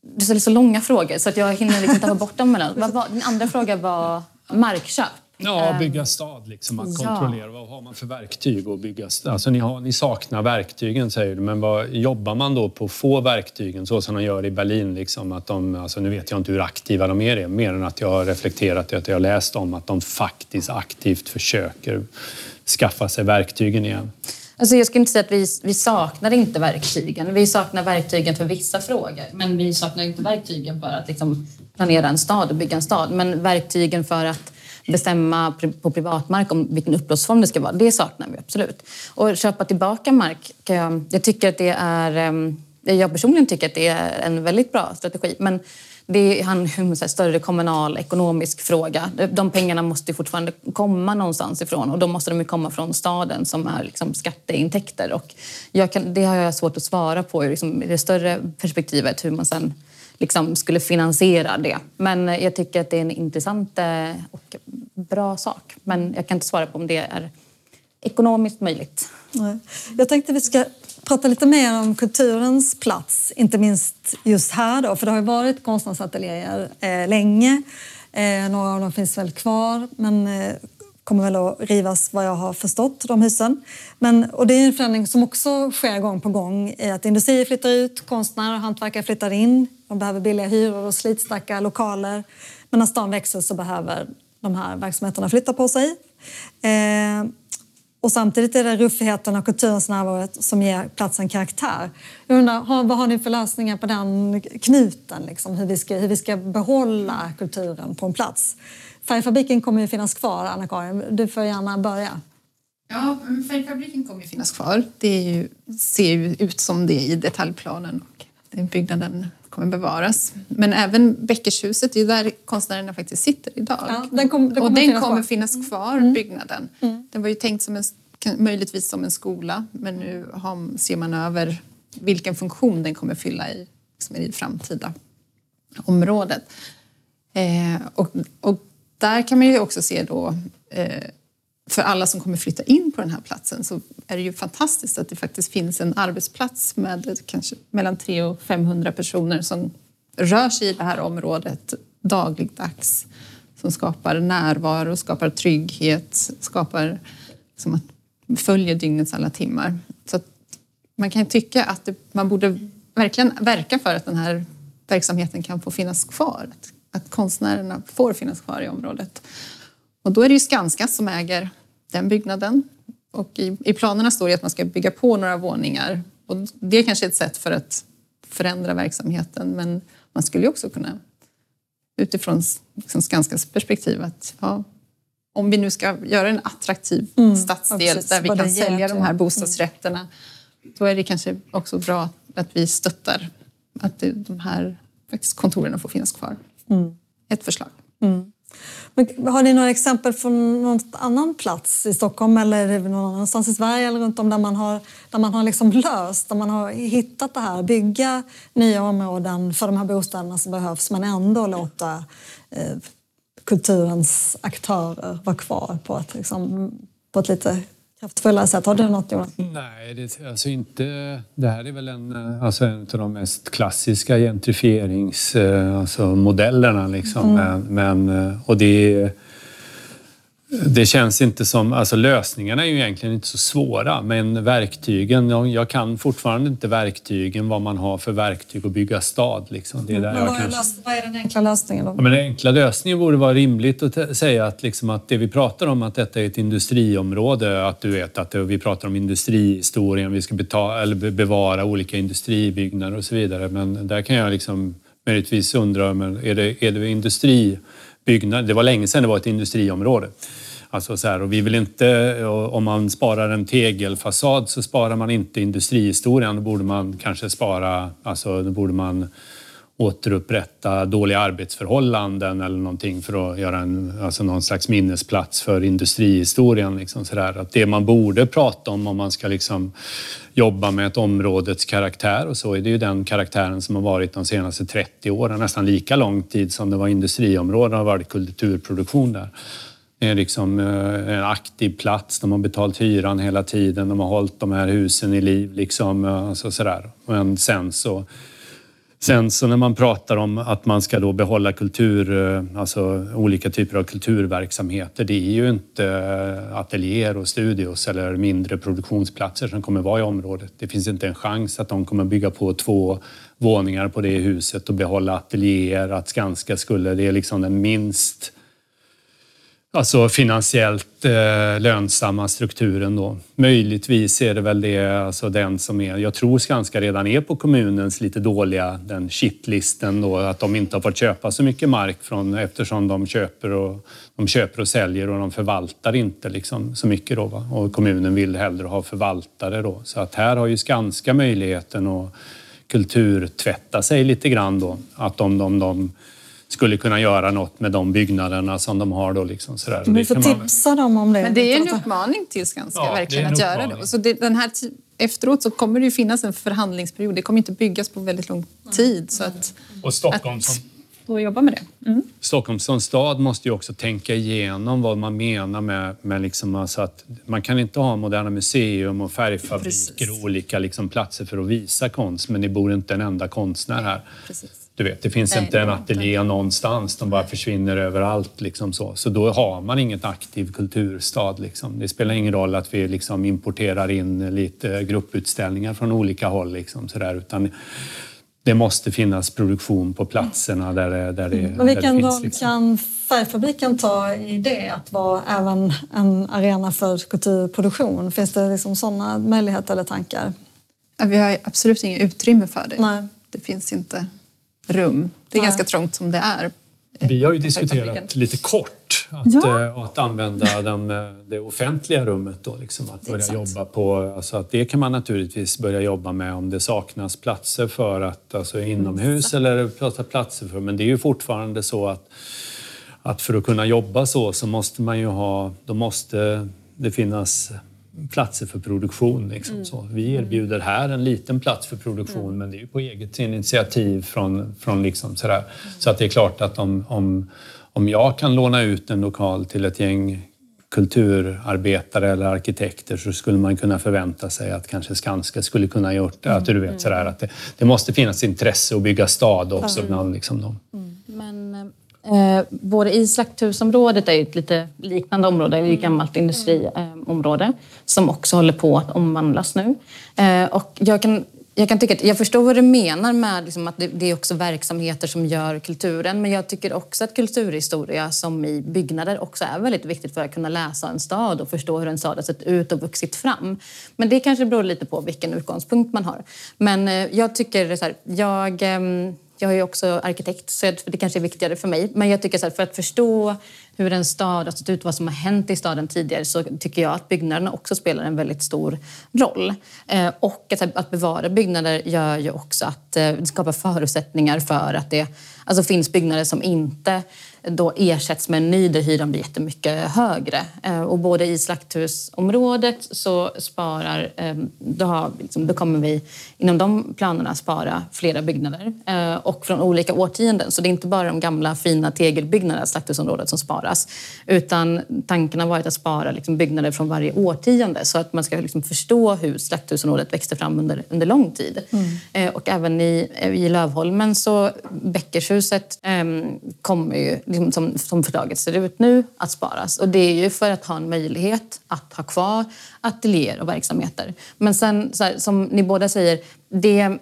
du ställer så långa frågor så att jag hinner liksom tappa bort dem mellan. Din andra fråga var markköp. Ja, ehm, bygga stad. Liksom, att ja. kontrollera vad har man för verktyg att bygga alltså, ni, har, ni saknar verktygen, säger du. Men vad, jobbar man då på att få verktygen så som de gör i Berlin? Liksom, att de, alltså, nu vet jag inte hur aktiva de är, mer än att jag har reflekterat att jag har läst om att de faktiskt aktivt försöker skaffa sig verktygen igen. Alltså jag skulle inte säga att vi, vi saknar inte verktygen. Vi saknar verktygen för vissa frågor. Men vi saknar inte verktygen för att liksom planera en stad och bygga en stad. Men verktygen för att bestämma på privatmark om vilken upplåtelseform det ska vara, det saknar vi absolut. Och köpa tillbaka mark, jag, jag tycker att det är... Ehm, jag personligen tycker att det är en väldigt bra strategi. Men det handlar om en större kommunal ekonomisk fråga. De pengarna måste fortfarande komma någonstans ifrån och då måste de komma från staden som är liksom skatteintäkter. Och kan, det har jag svårt att svara på liksom, i det större perspektivet hur man sen liksom skulle finansiera det. Men eh, jag tycker att det är en intressant eh, och bra sak. Men jag kan inte svara på om det är ekonomiskt möjligt. Jag tänkte vi ska prata lite mer om kulturens plats, inte minst just här då, för det har ju varit konstnärsateljéer eh, länge. Eh, några av dem finns väl kvar, men eh, kommer väl att rivas vad jag har förstått, de husen. Men, och det är en förändring som också sker gång på gång i att industrier flyttar ut, konstnärer och hantverkare flyttar in. De behöver billiga hyror och slitstarka lokaler. Men när stan växer så behöver de här verksamheterna flytta på sig. Eh, och samtidigt är det ruffigheten och kulturens närvaro som ger platsen karaktär. Jag undrar, vad har ni för lösningar på den knuten? Liksom, hur, vi ska, hur vi ska behålla kulturen på en plats? Färgfabriken kommer ju finnas kvar, Anna-Karin. Du får gärna börja. Ja, Färgfabriken kommer ju finnas kvar. Det ju, ser ju ut som det i detaljplanen och byggnaden kommer bevaras. Men även Bäckershuset, det är där konstnärerna faktiskt sitter idag. Ja, den kom, den kommer och den finnas kommer kvar. finnas kvar, mm. byggnaden. Mm. Den var ju tänkt som en, möjligtvis som en skola men nu har, ser man över vilken funktion den kommer fylla i, liksom i det framtida området. Eh, och, och där kan man ju också se då eh, för alla som kommer flytta in på den här platsen så är det ju fantastiskt att det faktiskt finns en arbetsplats med kanske mellan 300 och 500 personer som rör sig i det här området dagligdags. Som skapar närvaro, skapar trygghet, skapar liksom att följer dygnets alla timmar. Så man kan tycka att det, man borde verkligen verka för att den här verksamheten kan få finnas kvar. Att, att konstnärerna får finnas kvar i området. Och då är det ju Skanska som äger den byggnaden. Och i, i planerna står det att man ska bygga på några våningar. Och det är kanske ett sätt för att förändra verksamheten men man skulle ju också kunna utifrån liksom Skanskas perspektiv att ja, om vi nu ska göra en attraktiv mm, stadsdel där vi kan sälja de här mm. bostadsrätterna mm. då är det kanske också bra att vi stöttar att de här faktiskt kontoren får finnas kvar. Mm. Ett förslag. Mm. Men har ni några exempel från någon annan plats i Stockholm eller någon annanstans i Sverige eller runt om där man har, där man har liksom löst, där man har hittat det här, bygga nya områden för de här bostäderna som behövs men ändå låta eh, kulturens aktörer vara kvar på ett, liksom, på ett lite kraftfullare sätt. Har du något Jonas? Nej, det, alltså inte, det här är väl en, alltså en av de mest klassiska gentrifieringsmodellerna. Alltså liksom. Mm. Men, men, och det det känns inte som... Alltså lösningarna är ju egentligen inte så svåra, men verktygen... Jag kan fortfarande inte verktygen, vad man har för verktyg att bygga stad. Liksom. Det är där men vad, är kanske... vad är den enkla lösningen då? Ja, men den enkla lösningen borde vara rimligt att säga att, liksom, att det vi pratar om, att detta är ett industriområde, att du vet att vi pratar om industrihistorien, vi ska betala, eller bevara olika industribyggnader och så vidare. Men där kan jag liksom möjligtvis undra, men är det, är det industribyggnad? Det var länge sedan det var ett industriområde. Alltså så här, och vi vill inte, om man sparar en tegelfasad så sparar man inte industrihistorien. Då borde man kanske spara, alltså då borde man återupprätta dåliga arbetsförhållanden eller någonting för att göra en, alltså någon slags minnesplats för industrihistorien. Liksom så där. Att det man borde prata om om man ska liksom jobba med ett områdets karaktär och så är det ju den karaktären som har varit de senaste 30 åren, nästan lika lång tid som det var industriområden har varit kulturproduktion där är liksom eh, en aktiv plats. De har betalt hyran hela tiden. De har hållit de här husen i liv. Liksom, eh, alltså sådär. Men sen så Sen så när man pratar om att man ska då behålla kultur, eh, alltså olika typer av kulturverksamheter, det är ju inte ateljéer och studios eller mindre produktionsplatser som kommer vara i området. Det finns inte en chans att de kommer bygga på två våningar på det huset och behålla ateljéer, att Skanska skulle, det är liksom den minst alltså finansiellt eh, lönsamma strukturen då. Möjligtvis är det väl det, alltså den som är, jag tror Skanska redan är på kommunens lite dåliga, den shitlisten då, att de inte har fått köpa så mycket mark från, eftersom de köper och, de köper och säljer och de förvaltar inte liksom så mycket då. Va? Och kommunen vill hellre ha förvaltare då. Så att här har ju Skanska möjligheten att kulturtvätta sig lite grann då. Att om de, de, de skulle kunna göra något med de byggnaderna som de har. Då liksom sådär. Vi får tipsa dem om det. Men det är en uppmaning till Skanska ja, verkligen att göra det. Så det, den här efteråt så kommer det ju finnas en förhandlingsperiod. Det kommer inte byggas på väldigt lång tid. Så att, och Stockholm att, och jobba med det. Mm. Stockholm som stad måste ju också tänka igenom vad man menar med, med liksom alltså att man kan inte ha Moderna Museum och färgfabriker och olika liksom platser för att visa konst men det bor inte en enda konstnär här. Precis. Du vet, det finns Nej, inte en ateljé någonstans, de bara försvinner överallt. Liksom så. så då har man inget aktiv kulturstad. Liksom. Det spelar ingen roll att vi liksom importerar in lite grupputställningar från olika håll. Liksom, så där, utan det måste finnas produktion på platserna där det, där det, mm. där vilken det finns. Liksom. kan Färgfabriken ta i det att vara även en arena för kulturproduktion? Finns det liksom sådana möjligheter eller tankar? Vi har absolut inget utrymme för det. Nej. Det finns inte rum. Det är Nej. ganska trångt som det är. Vi har ju diskuterat lite kort att, ja. äh, att använda den, eh, det offentliga rummet. Då, liksom, att börja Exakt. jobba på, alltså att det kan man naturligtvis börja jobba med om det saknas platser för att, alltså inomhus mm. eller platser för. Men det är ju fortfarande så att, att för att kunna jobba så så måste man ju ha, då måste det finnas platser för produktion. Liksom, mm. så. Vi erbjuder här en liten plats för produktion mm. men det är på eget initiativ från, från liksom sådär. Mm. Så att det är klart att om, om, om jag kan låna ut en lokal till ett gäng kulturarbetare eller arkitekter så skulle man kunna förvänta sig att kanske Skanska skulle kunna gjort det. Att du vet, mm. sådär, att det, det måste finnas intresse att bygga stad också mm. bland liksom dem. Mm. Men Eh, både i slakthusområdet är ett lite liknande område, det är ett gammalt industriområde eh, som också håller på att omvandlas nu. Eh, och jag kan, jag kan tycka att jag förstår vad du menar med liksom att det, det, är också verksamheter som gör kulturen men jag tycker också att kulturhistoria som i byggnader också är väldigt viktigt för att kunna läsa en stad och förstå hur en stad har sett ut och vuxit fram. Men det kanske beror lite på vilken utgångspunkt man har. Men eh, jag tycker så här, jag ehm, jag är ju också arkitekt så det kanske är viktigare för mig. Men jag tycker så här, för att förstå hur en stad har sett ut, vad som har hänt i staden tidigare så tycker jag att byggnaderna också spelar en väldigt stor roll. Eh, och att, att bevara byggnader gör ju också att eh, det skapar förutsättningar för att det alltså, finns byggnader som inte då ersätts med en ny där hyran blir jättemycket högre. Eh, och både i slakthusområdet så sparar, eh, då, har, liksom, då kommer vi inom de planerna spara flera byggnader eh, och från olika årtionden. Så det är inte bara de gamla fina tegelbyggnaderna i slakthusområdet som sparas utan tanken har varit att spara liksom, byggnader från varje årtionde så att man ska liksom, förstå hur slakthusområdet växte fram under, under lång tid. Mm. Och även i, i Lövholmen så Bäckershuset ehm, kommer ju liksom, som, som förslaget ser ut nu, att sparas. Och det är ju för att ha en möjlighet att ha kvar ateljéer och verksamheter. Men sen, här, som ni båda säger, det,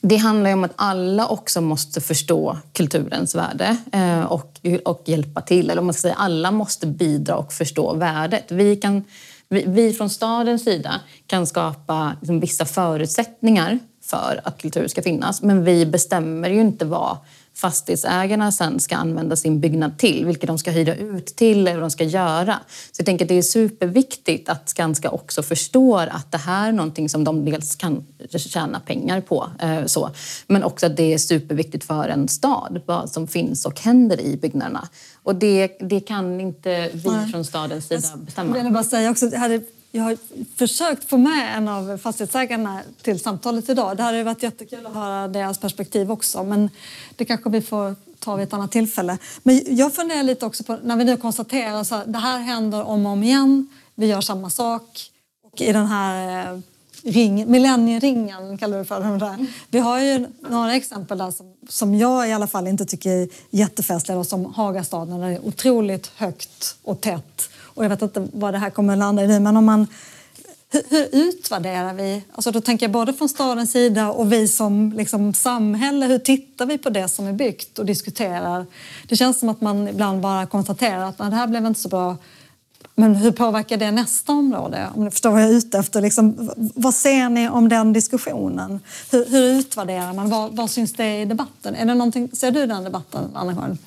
det handlar ju om att alla också måste förstå kulturens värde eh, och, och hjälpa till. Eller om man ska säga, alla måste bidra och förstå värdet. Vi, kan, vi, vi från stadens sida kan skapa liksom, vissa förutsättningar för att kultur ska finnas. Men vi bestämmer ju inte vad fastighetsägarna sen ska använda sin byggnad till, vilka de ska hyra ut till eller vad de ska göra. Så jag tänker att det är superviktigt att Skanska också förstår att det här är någonting som de dels kan tjäna pengar på, eh, så, men också att det är superviktigt för en stad, vad som finns och händer i byggnaderna. Och det, det kan inte vi Nej. från stadens sida bestämma. Jag vill bara säga också, hade jag har försökt få med en av fastighetsägarna till samtalet idag. Det hade varit jättekul att höra deras perspektiv också men det kanske vi får ta vid ett annat tillfälle. Men jag funderar lite också på när vi nu konstaterar att det här händer om och om igen. Vi gör samma sak och i den här eh, ring, millennieringen kallar vi för det. Vi har ju några exempel där som, som jag i alla fall inte tycker är jättefestliga som Hagastaden där det är otroligt högt och tätt. Och jag vet inte vad det här kommer att landa i nu men om man hur, hur utvärderar vi? Alltså då tänker jag både från stadens sida och vi som liksom samhälle. Hur tittar vi på det som är byggt och diskuterar? Det känns som att man ibland bara konstaterar att det här blev inte så bra. Men hur påverkar det nästa område? Om ni förstår vad jag är ute efter. Liksom, vad ser ni om den diskussionen? Hur, hur utvärderar man? Vad, vad syns det i debatten? Är det någonting, ser du den debatten, Anna-Karin?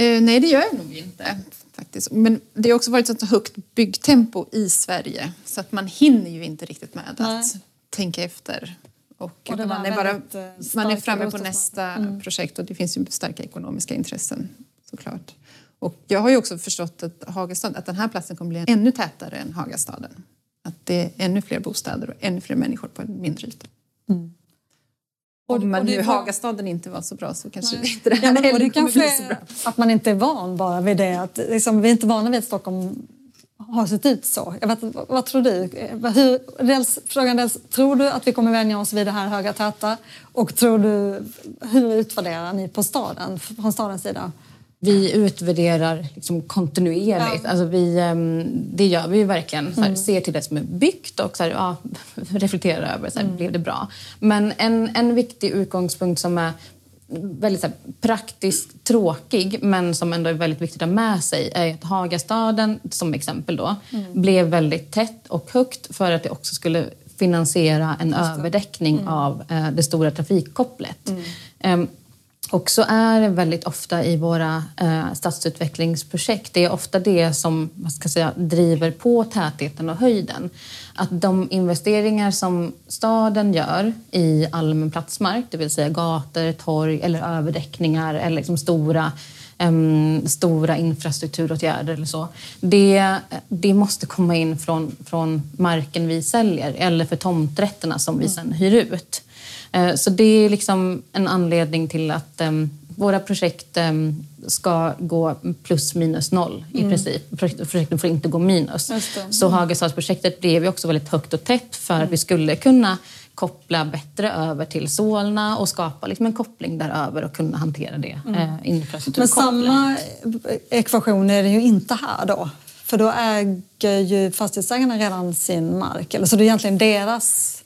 Uh, nej, det gör jag nog inte faktiskt. Men det har också varit ett högt byggtempo i Sverige så att man hinner ju inte riktigt med Nej. att tänka efter. Och, och man, är bara, eh, man är framme på nästa mm. projekt och det finns ju starka ekonomiska intressen såklart. Och jag har ju också förstått att, Hagastad, att den här platsen kommer bli ännu tätare än Hagastaden. Att det är ännu fler bostäder och ännu fler människor på en mindre yta. Mm. Om man nu Hagastaden inte var så bra så kanske Nej. inte det här ja, men, heller kommer bli så bra. Att man inte är van bara vid det. Att, liksom, vi är inte vana vid att Stockholm har sett ut så. Jag vet, vad, vad tror du? Hur, dels, frågan dels, tror du att vi kommer vänja oss vid det här höga täta? Och tror du, hur utvärderar ni på staden, från stadens sida? Vi utvärderar liksom kontinuerligt. Ja. Alltså vi, ehm, det gör vi verkligen. Så här, mm. Ser till det som är byggt och så här, ja, reflekterar över, så här, mm. blev det bra? Men en, en viktig utgångspunkt som är väldigt så här, praktiskt tråkig men som ändå är väldigt viktigt att ha med sig är att Hagastaden, som exempel, då, mm. blev väldigt tätt och högt för att det också skulle finansiera en överdäckning mm. av eh, det stora trafikkopplet. Um, och så är det väldigt ofta i våra eh, stadsutvecklingsprojekt, det är ofta det som vad ska säga, driver på tätheten och höjden. Att de investeringar som staden gör i allmän platsmark, det vill säga gator, torg eller överdäckningar eller liksom stora Um, stora infrastrukturåtgärder eller så. Det, det måste komma in från, från marken vi säljer eller för tomträtterna som vi mm. sen hyr ut. Eh, så det är liksom en anledning till att ehm, våra projekt ehm, ska gå plus minus noll i mm. princip. Projekten får inte gå minus. Så Hagastadsprojektet blev ju också väldigt högt och tätt för mm. att vi skulle kunna koppla bättre över till Solna och skapa liksom en koppling däröver och kunna hantera det. Mm. Eh, Men samma ekvation är det ju inte här då. För då äger ju fastighetsägarna redan sin mark. Eller så det är egentligen deras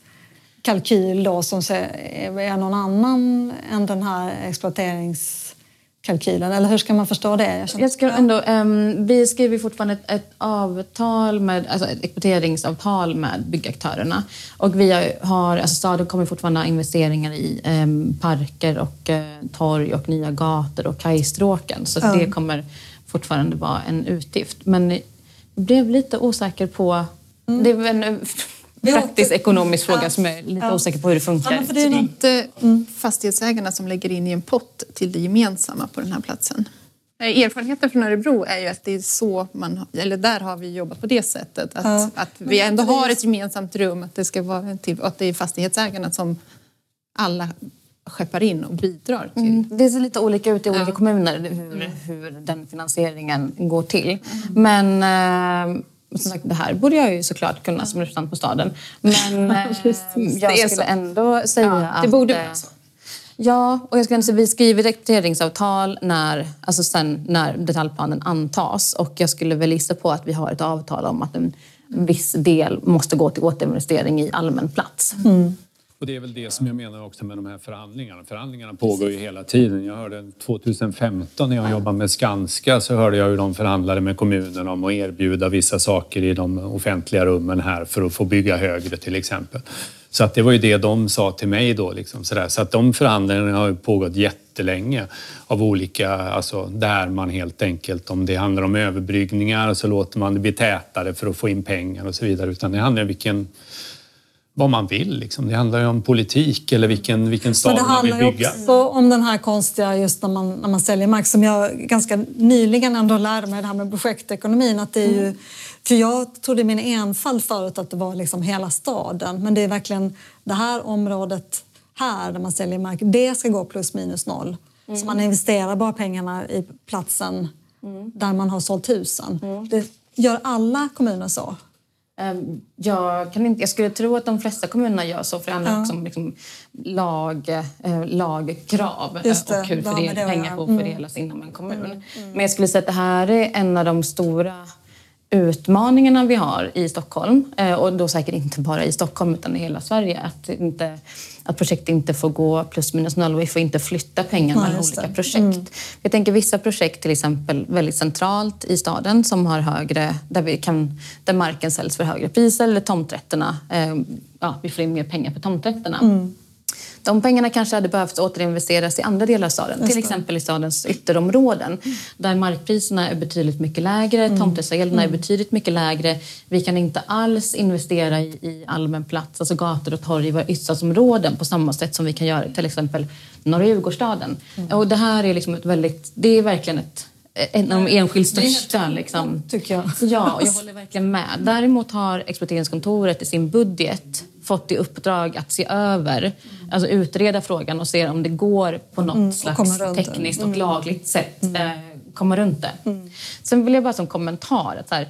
kalkyl då som är någon annan än den här exploateringskalkylen? Eller hur ska man förstå det? Jag, ska ändå, um, vi skriver fortfarande ett, ett, avtal med, alltså ett exploateringsavtal med byggaktörerna. Och vi har, alltså staden kommer fortfarande ha investeringar i um, parker och uh, torg och nya gator och kajstråken. Så mm. det kommer fortfarande vara en utgift. Men jag blev lite osäker på... Mm. Det är en, praktisk ekonomisk fråga ja. som jag är lite ja. osäker på hur det funkar. Ja, för det är inte mm. fastighetsägarna som lägger in i en pott till det gemensamma på den här platsen. Eh, erfarenheten från Örebro är ju att det är så man, eller där har vi jobbat på det sättet. Att, ja. att vi ändå har ett gemensamt rum, att det ska vara till, att det är fastighetsägarna som alla skeppar in och bidrar till. Mm. Det ser lite olika ut i olika kommuner hur, mm. hur den finansieringen går till. Mm. Men eh, som sagt, det här borde jag ju såklart kunna som representant på staden. Men eh, jag skulle ändå säga ja, att... Det borde vara så. Ja, och jag skulle säga vi skriver rekryteringsavtal när, alltså sen när detaljplanen antas och jag skulle väl gissa på att vi har ett avtal om att en viss del måste gå till återinvestering i allmän plats. Mm. Och det är väl det som jag menar också med de här förhandlingarna. Förhandlingarna pågår ju hela tiden. Jag hörde 2015 när jag jobbade med Skanska så hörde jag hur de förhandlade med kommunen om att erbjuda vissa saker i de offentliga rummen här för att få bygga högre till exempel. Så att det var ju det de sa till mig då. Liksom, sådär. Så att de förhandlingarna har pågått jättelänge av olika, alltså där man helt enkelt, om det handlar om överbryggningar så låter man det bli tätare för att få in pengar och så vidare. Utan det handlar om vilken vad man vill. Liksom. Det handlar ju om politik eller vilken, vilken stad man vill bygga. Det handlar också om den här konstiga, just när man, när man säljer mark, som jag ganska nyligen ändå lärde mig det här med projektekonomin. Att det är ju, för jag trodde i min enfald förut att det var liksom hela staden, men det är verkligen det här området här där man säljer mark, det ska gå plus minus noll. Mm. Så man investerar bara pengarna i platsen mm. där man har sålt husen. Mm. Det gör alla kommuner så? Ehm, jag, kan inte, jag skulle tro att de flesta kommunerna gör så, för det handlar ja. också om liksom lag, eh, lagkrav och hur fördel, pengar får mm. fördelas inom en kommun. Mm. Mm. Men jag skulle säga att det här är en av de stora utmaningarna vi har i Stockholm eh, och då säkert inte bara i Stockholm utan i hela Sverige. Att, inte, att projekt inte får gå plus minus noll och vi får inte flytta pengar mellan ja, olika projekt. Mm. Jag tänker vissa projekt till exempel väldigt centralt i staden som har högre, där, vi kan, där marken säljs för högre priser eller tomträtterna, eh, ja, vi får in mer pengar för tomträtterna. Mm. De pengarna kanske hade behövt återinvesteras i andra delar av staden, till exempel i stadens ytterområden mm. där markpriserna är betydligt mycket lägre, mm. tomträttsavgälderna mm. är betydligt mycket lägre. Vi kan inte alls investera i, i allmän plats, alltså gator och torg i våra ytterstadsområden på samma sätt som vi kan göra till exempel norra Djurgårdsstaden. Mm. Och det här är liksom ett väldigt, det är verkligen ett en av de enskilt största. Liksom. Tycker jag. Ja, och jag håller verkligen med. Däremot har exploateringskontoret i sin budget fått i uppdrag att se över, alltså utreda frågan och se om det går på något mm, slags tekniskt och mm. lagligt sätt mm. eh, komma runt det. Mm. Sen vill jag bara som kommentar att här,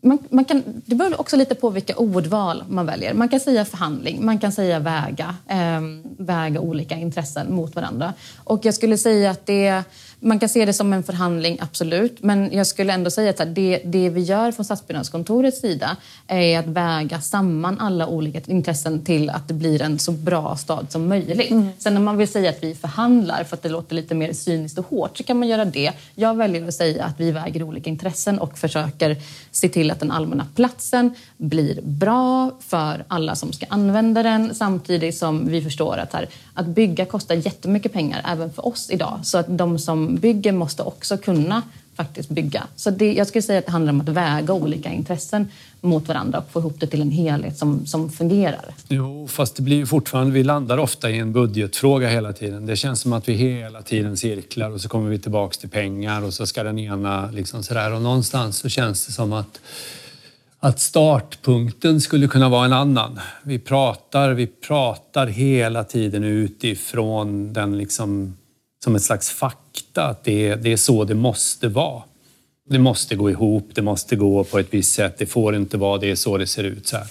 man, man, kan, det beror också lite på vilka ordval man väljer. Man kan säga förhandling, man kan säga väga, eh, väga olika intressen mot varandra. Och jag skulle säga att det man kan se det som en förhandling, absolut. Men jag skulle ändå säga att det, det vi gör från Stadsbyggnadskontorets sida är att väga samman alla olika intressen till att det blir en så bra stad som möjligt. Mm. Sen när man vill säga att vi förhandlar för att det låter lite mer cyniskt och hårt så kan man göra det. Jag väljer att säga att vi väger olika intressen och försöker se till att den allmänna platsen blir bra för alla som ska använda den samtidigt som vi förstår att, här, att bygga kostar jättemycket pengar även för oss idag. Så att de som bygger måste också kunna faktiskt bygga. Så det, jag skulle säga att det handlar om att väga olika intressen mot varandra och få ihop det till en helhet som, som fungerar. Jo, fast det blir ju fortfarande, vi landar ofta i en budgetfråga hela tiden. Det känns som att vi hela tiden cirklar och så kommer vi tillbaks till pengar och så ska den ena liksom sådär och någonstans så känns det som att att startpunkten skulle kunna vara en annan. Vi pratar, vi pratar hela tiden utifrån den liksom som ett slags fakta, att det, det är så det måste vara. Det måste gå ihop, det måste gå på ett visst sätt, det får inte vara, det är så det ser ut. Så här.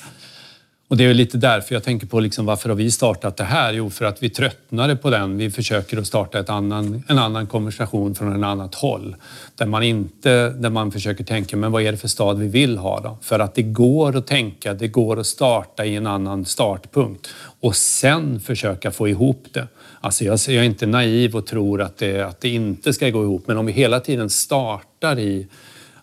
Och det är lite därför jag tänker på liksom, varför har vi startat det här? Jo, för att vi tröttnade på den. Vi försöker att starta ett annan, en annan konversation från ett annat håll. Där man, inte, där man försöker tänka, men vad är det för stad vi vill ha då? För att det går att tänka, det går att starta i en annan startpunkt och sen försöka få ihop det. Alltså jag, jag är inte naiv och tror att det, att det inte ska gå ihop, men om vi hela tiden startar i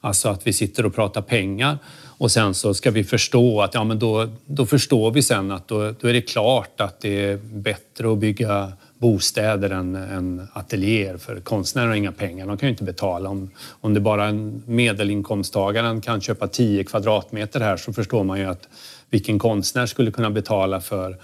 Alltså att vi sitter och pratar pengar och sen så ska vi förstå att ja, men då, då förstår vi sen att då, då är det klart att det är bättre att bygga bostäder än, än ateljéer för konstnärer har inga pengar. De kan ju inte betala. Om, om det bara en medelinkomsttagaren kan köpa 10 kvadratmeter här så förstår man ju att vilken konstnär skulle kunna betala för,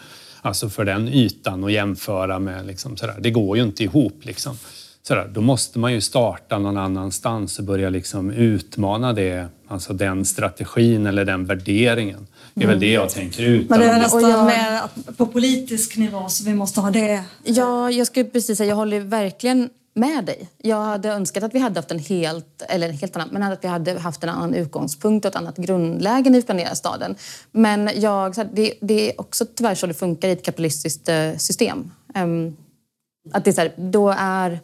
alltså för den ytan och jämföra med. Liksom sådär. Det går ju inte ihop. Liksom sådär, då måste man ju starta någon annanstans och börja liksom utmana det, alltså den strategin eller den värderingen. Det är väl det jag tänker ut. Men det är nästan jag... mer på politisk nivå så vi måste ha det. Ja, jag skulle precis säga, jag håller verkligen med dig. Jag hade önskat att vi hade haft en helt, eller en helt annan, men att vi hade haft en annan utgångspunkt och ett annat grundläge när vi planerar staden. Men jag, det, det är också tyvärr så det funkar i ett kapitalistiskt eh, system. Um, att det är så här, då är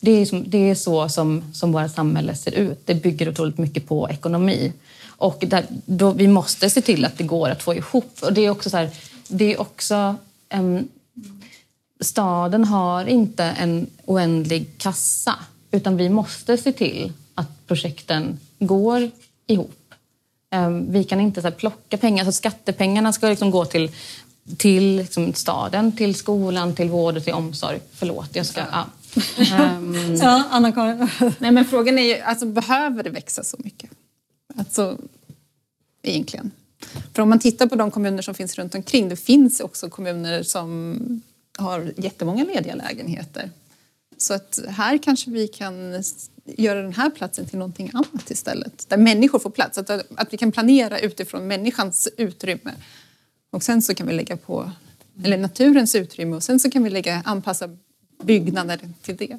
det är, som, det är så som, som våra samhälle ser ut. Det bygger otroligt mycket på ekonomi. Och där, då, vi måste se till att det går att få ihop. Och det är också så här, det är också... Um, staden har inte en oändlig kassa utan vi måste se till att projekten går ihop. Um, vi kan inte så här, plocka pengar. Alltså, skattepengarna ska liksom gå till till liksom, staden, till skolan, till vård och till omsorg. Förlåt, jag ska... Ja. Um, ja, Anna-Karin. Nej, men frågan är ju, alltså, behöver det växa så mycket? Alltså, egentligen. För om man tittar på de kommuner som finns runt omkring, det finns också kommuner som har jättemånga lediga lägenheter. Så att här kanske vi kan göra den här platsen till någonting annat istället. Där människor får plats. Att, att vi kan planera utifrån människans utrymme. Och sen så kan vi lägga på, eller naturens utrymme och sen så kan vi lägga, anpassa byggnader till det.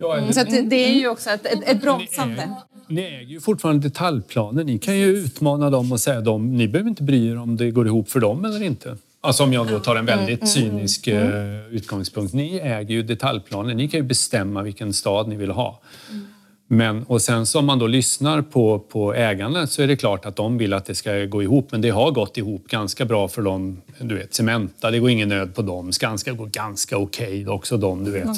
Eller... Så det, det, är ju också ett, ett, ett bromsande. Ni äger ju fortfarande detaljplaner. Ni kan ju utmana dem och säga dem, ni behöver inte bry er om det går ihop för dem eller inte. Alltså om jag då tar en väldigt mm, mm, cynisk mm. utgångspunkt. Ni äger ju detaljplaner. Ni kan ju bestämma vilken stad ni vill ha. Men, och sen så om man då lyssnar på, på ägarna så är det klart att de vill att det ska gå ihop. Men det har gått ihop ganska bra för dem. Du vet, Cementa, det går ingen nöd på dem. Skanska går ganska okej okay, också de, du vet.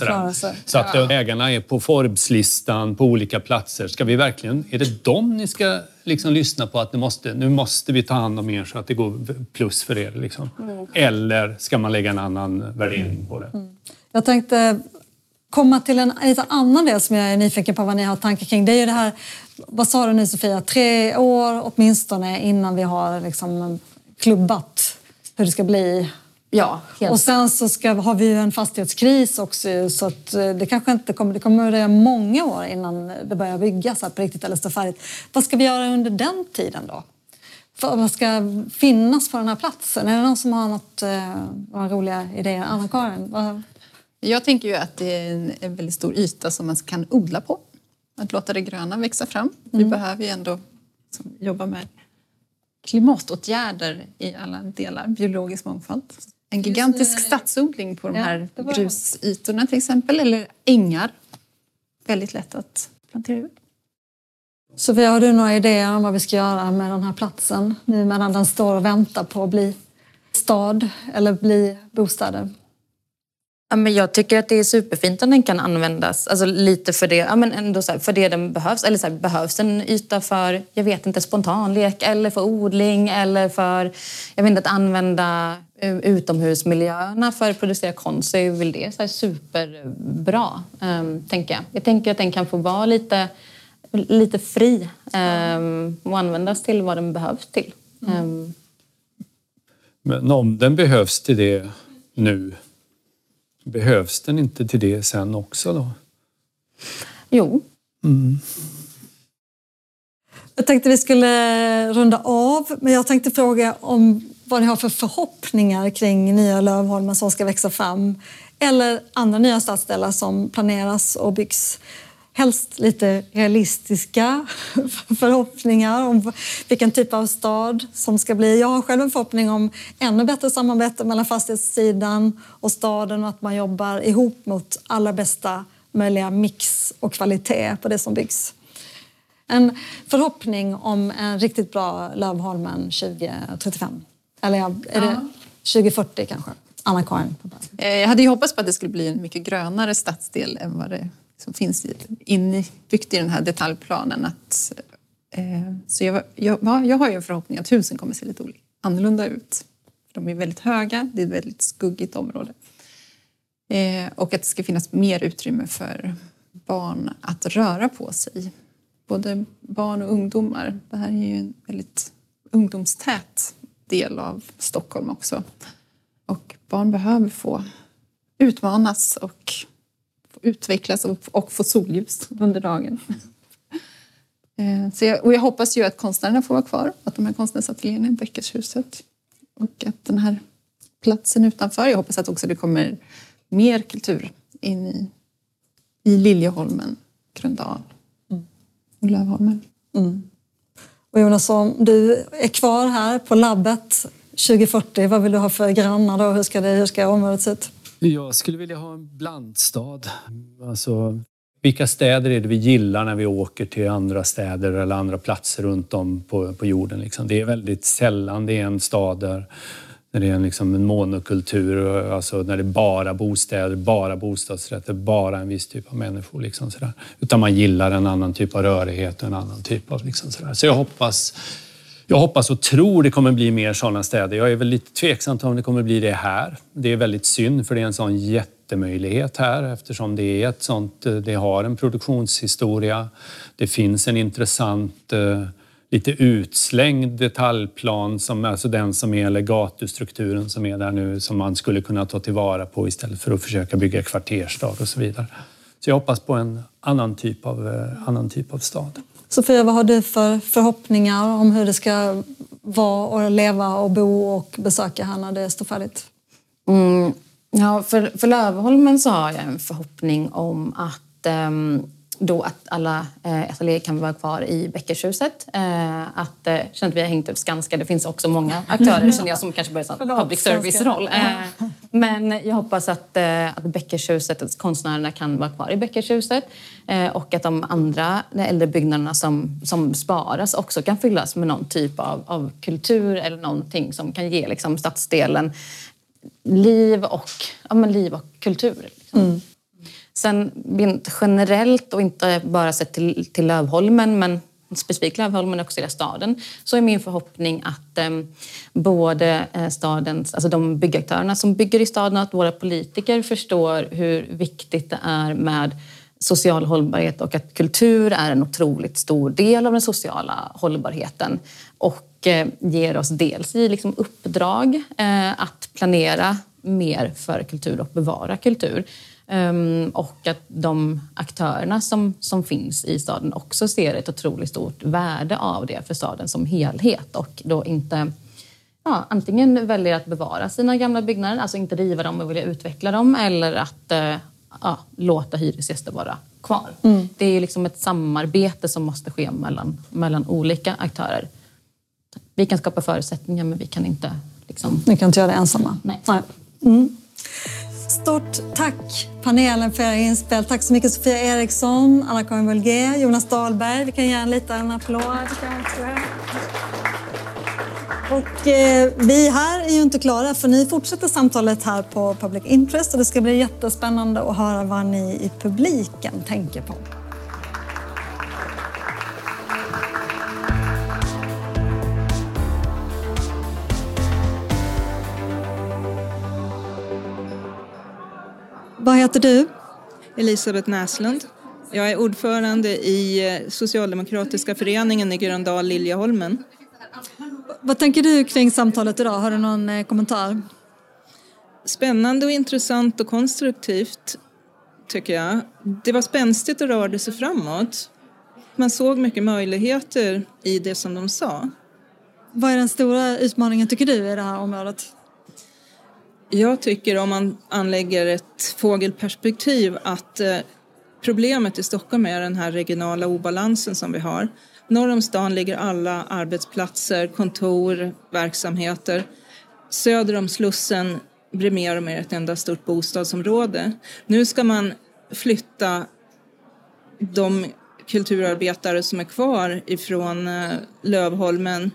Så att ja. ägarna är på Forbes-listan på olika platser. Ska vi verkligen, är det dem ni ska liksom lyssna på att nu måste, nu måste vi ta hand om er så att det går plus för er? Liksom? Mm. Eller ska man lägga en annan värdering på det? Mm. Jag tänkte komma till en lite annan del som jag är nyfiken på vad ni har tankar kring. Det är ju det här, vad sa du nu Sofia, tre år åtminstone innan vi har liksom klubbat hur det ska bli. Ja, helt. Och sen så ska, har vi ju en fastighetskris också så att eh, det kanske inte kommer, det kommer att dröja många år innan det börjar byggas på riktigt eller stå färdigt. Vad ska vi göra under den tiden då? Vad ska finnas på den här platsen? Är det någon som har något, eh, några roliga idéer? Anna-Karin? Jag tänker ju att det är en, en väldigt stor yta som man kan odla på. Att låta det gröna växa fram. Mm. Vi behöver ju ändå liksom, jobba med klimatåtgärder i alla delar, biologisk mångfald. En gigantisk stadsodling på de ja, här grusytorna till exempel, eller ängar. Väldigt lätt att plantera ut. Sofia, har du några idéer om vad vi ska göra med den här platsen nu medan den står och väntar på att bli stad eller bli bostäder? Ja, men jag tycker att det är superfint om den kan användas alltså lite för det, ja, men ändå så här, för det den behövs. Eller så här, behövs en yta för, jag vet inte, spontanlek eller för odling eller för jag vet inte, att använda eh, utomhusmiljöerna för att producera konst så är väl det så superbra, um, tänker jag. Jag tänker att den kan få vara lite, lite fri um, och användas till vad den behövs till. Um. Men om den behövs till det nu Behövs den inte till det sen också då? Jo. Mm. Jag tänkte vi skulle runda av, men jag tänkte fråga om vad ni har för förhoppningar kring nya Lövholmen som ska växa fram eller andra nya stadsdelar som planeras och byggs helst lite realistiska förhoppningar om vilken typ av stad som ska bli. Jag har själv en förhoppning om ännu bättre samarbete mellan fastighetssidan och staden och att man jobbar ihop mot allra bästa möjliga mix och kvalitet på det som byggs. En förhoppning om en riktigt bra Lövholmen 2035. Eller är det 2040 kanske? Anna-Karin? Eh, jag hade ju hoppats på att det skulle bli en mycket grönare stadsdel än vad det som finns inbyggt i den här detaljplanen. Att, eh, så jag, jag, jag har ju en förhoppning att husen kommer se lite annorlunda ut. De är väldigt höga, det är ett väldigt skuggigt område. Eh, och att det ska finnas mer utrymme för barn att röra på sig. Både barn och ungdomar. Det här är ju en väldigt ungdomstät del av Stockholm också. Och barn behöver få utmanas och utvecklas och, och få solljus under dagen. Eh, så jag, och jag hoppas ju att konstnärerna får vara kvar, att de här konstnärsateljéerna i Bäckershuset och att den här platsen utanför, jag hoppas att också det kommer mer kultur in i, i Liljeholmen, Gröndal och Lövholmen. Mm. Och Jonas, om du är kvar här på labbet 2040, vad vill du ha för grannar då? Hur ska, det, hur ska området se ut? Jag skulle vilja ha en blandstad. Alltså, vilka städer är det vi gillar när vi åker till andra städer eller andra platser runt om på, på jorden? Liksom? Det är väldigt sällan det är en stad där, när det är en, liksom en monokultur, alltså när det är bara bostäder, bara bostadsrätter, bara en viss typ av människor. Liksom sådär. Utan man gillar en annan typ av rörighet och en annan typ av... Liksom sådär. Så jag hoppas jag hoppas och tror det kommer bli mer sådana städer. Jag är väl lite tveksam till om det kommer bli det här. Det är väldigt synd för det är en sån jättemöjlighet här eftersom det är ett sånt, eh, det har en produktionshistoria. Det finns en intressant eh, lite utslängd detaljplan, som, alltså den som är, eller gatustrukturen som är där nu, som man skulle kunna ta tillvara på istället för att försöka bygga kvarterstad och så vidare. Så jag hoppas på en annan typ av, eh, annan typ av stad. Sofia, vad har du för förhoppningar om hur det ska vara och leva och bo och besöka här när det står färdigt? Mm, ja, för, för Lövholmen så har jag en förhoppning om att um, då att alla eh, ateljéer kan vara kvar i Bäckershuset. Eh, att, eh, känner att vi har hängt ut Skanska. Det finns också många aktörer känner jag som kanske börjar en public service-roll. Eh, men jag hoppas att, eh, att Bäckershuset, att konstnärerna kan vara kvar i Bäckershuset eh, och att de andra de äldre byggnaderna som, som sparas också kan fyllas med någon typ av, av kultur eller någonting som kan ge liksom, stadsdelen liv och, ja, men liv och kultur. Liksom. Mm. Sen generellt och inte bara sett till, till Lövholmen men specifikt Lövholmen och också hela staden så är min förhoppning att ehm, eh, både stadens, alltså de byggaktörerna som bygger i staden och att våra politiker förstår hur viktigt det är med social hållbarhet och att kultur är en otroligt stor del av den sociala hållbarheten och eh, ger oss dels i liksom uppdrag eh, att planera mer för kultur och bevara kultur och att de aktörerna som, som finns i staden också ser ett otroligt stort värde av det för staden som helhet och då inte ja, antingen väljer att bevara sina gamla byggnader, alltså inte riva dem och vilja utveckla dem eller att uh, ja, låta hyresgäster vara kvar. Mm. Det är liksom ett samarbete som måste ske mellan, mellan olika aktörer. Vi kan skapa förutsättningar men vi kan inte... Liksom... Ni kan inte göra det ensamma? Nej. Nej. Mm. Stort tack panelen för era inspel. Tack så mycket Sofia Eriksson, Anna-Karin Wulgé, Jonas Dahlberg. Vi kan ge en liten applåd. Och eh, vi här är ju inte klara för ni fortsätter samtalet här på Public Interest och det ska bli jättespännande att höra vad ni i publiken tänker på. Vad heter du? Elisabeth Näslund. Jag är ordförande i eh, Socialdemokratiska föreningen i Gröndal Liljeholmen. Vad tänker du kring samtalet idag? Har du någon eh, kommentar? Spännande och intressant och konstruktivt tycker jag. Det var spänstigt och rörde sig framåt. Man såg mycket möjligheter i det som de sa. Vad är den stora utmaningen tycker du i det här området? Jag tycker om man anlägger ett fågelperspektiv att eh, problemet i Stockholm är den här regionala obalansen som vi har. Norr om stan ligger alla arbetsplatser, kontor, verksamheter. Söder om Slussen blir mer och mer ett enda stort bostadsområde. Nu ska man flytta de kulturarbetare som är kvar ifrån eh, Lövholmen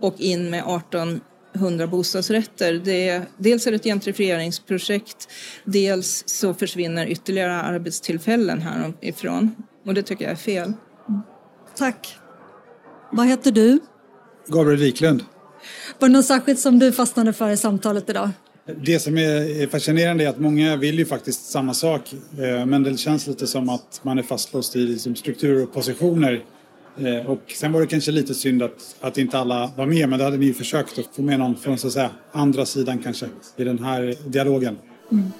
och in med 18 100 bostadsrätter. Det är, dels är det ett gentrifieringsprojekt, dels så försvinner ytterligare arbetstillfällen härifrån. Och det tycker jag är fel. Tack. Vad heter du? Gabriel Wiklund. Var det något särskilt som du fastnade för i samtalet idag? Det som är fascinerande är att många vill ju faktiskt samma sak eh, men det känns lite som att man är fastlåst i liksom strukturer och positioner Eh, och sen var det kanske lite synd att, att inte alla var med, men då hade ni försökt att få med någon från så att säga, andra sidan kanske i den här dialogen. Mm.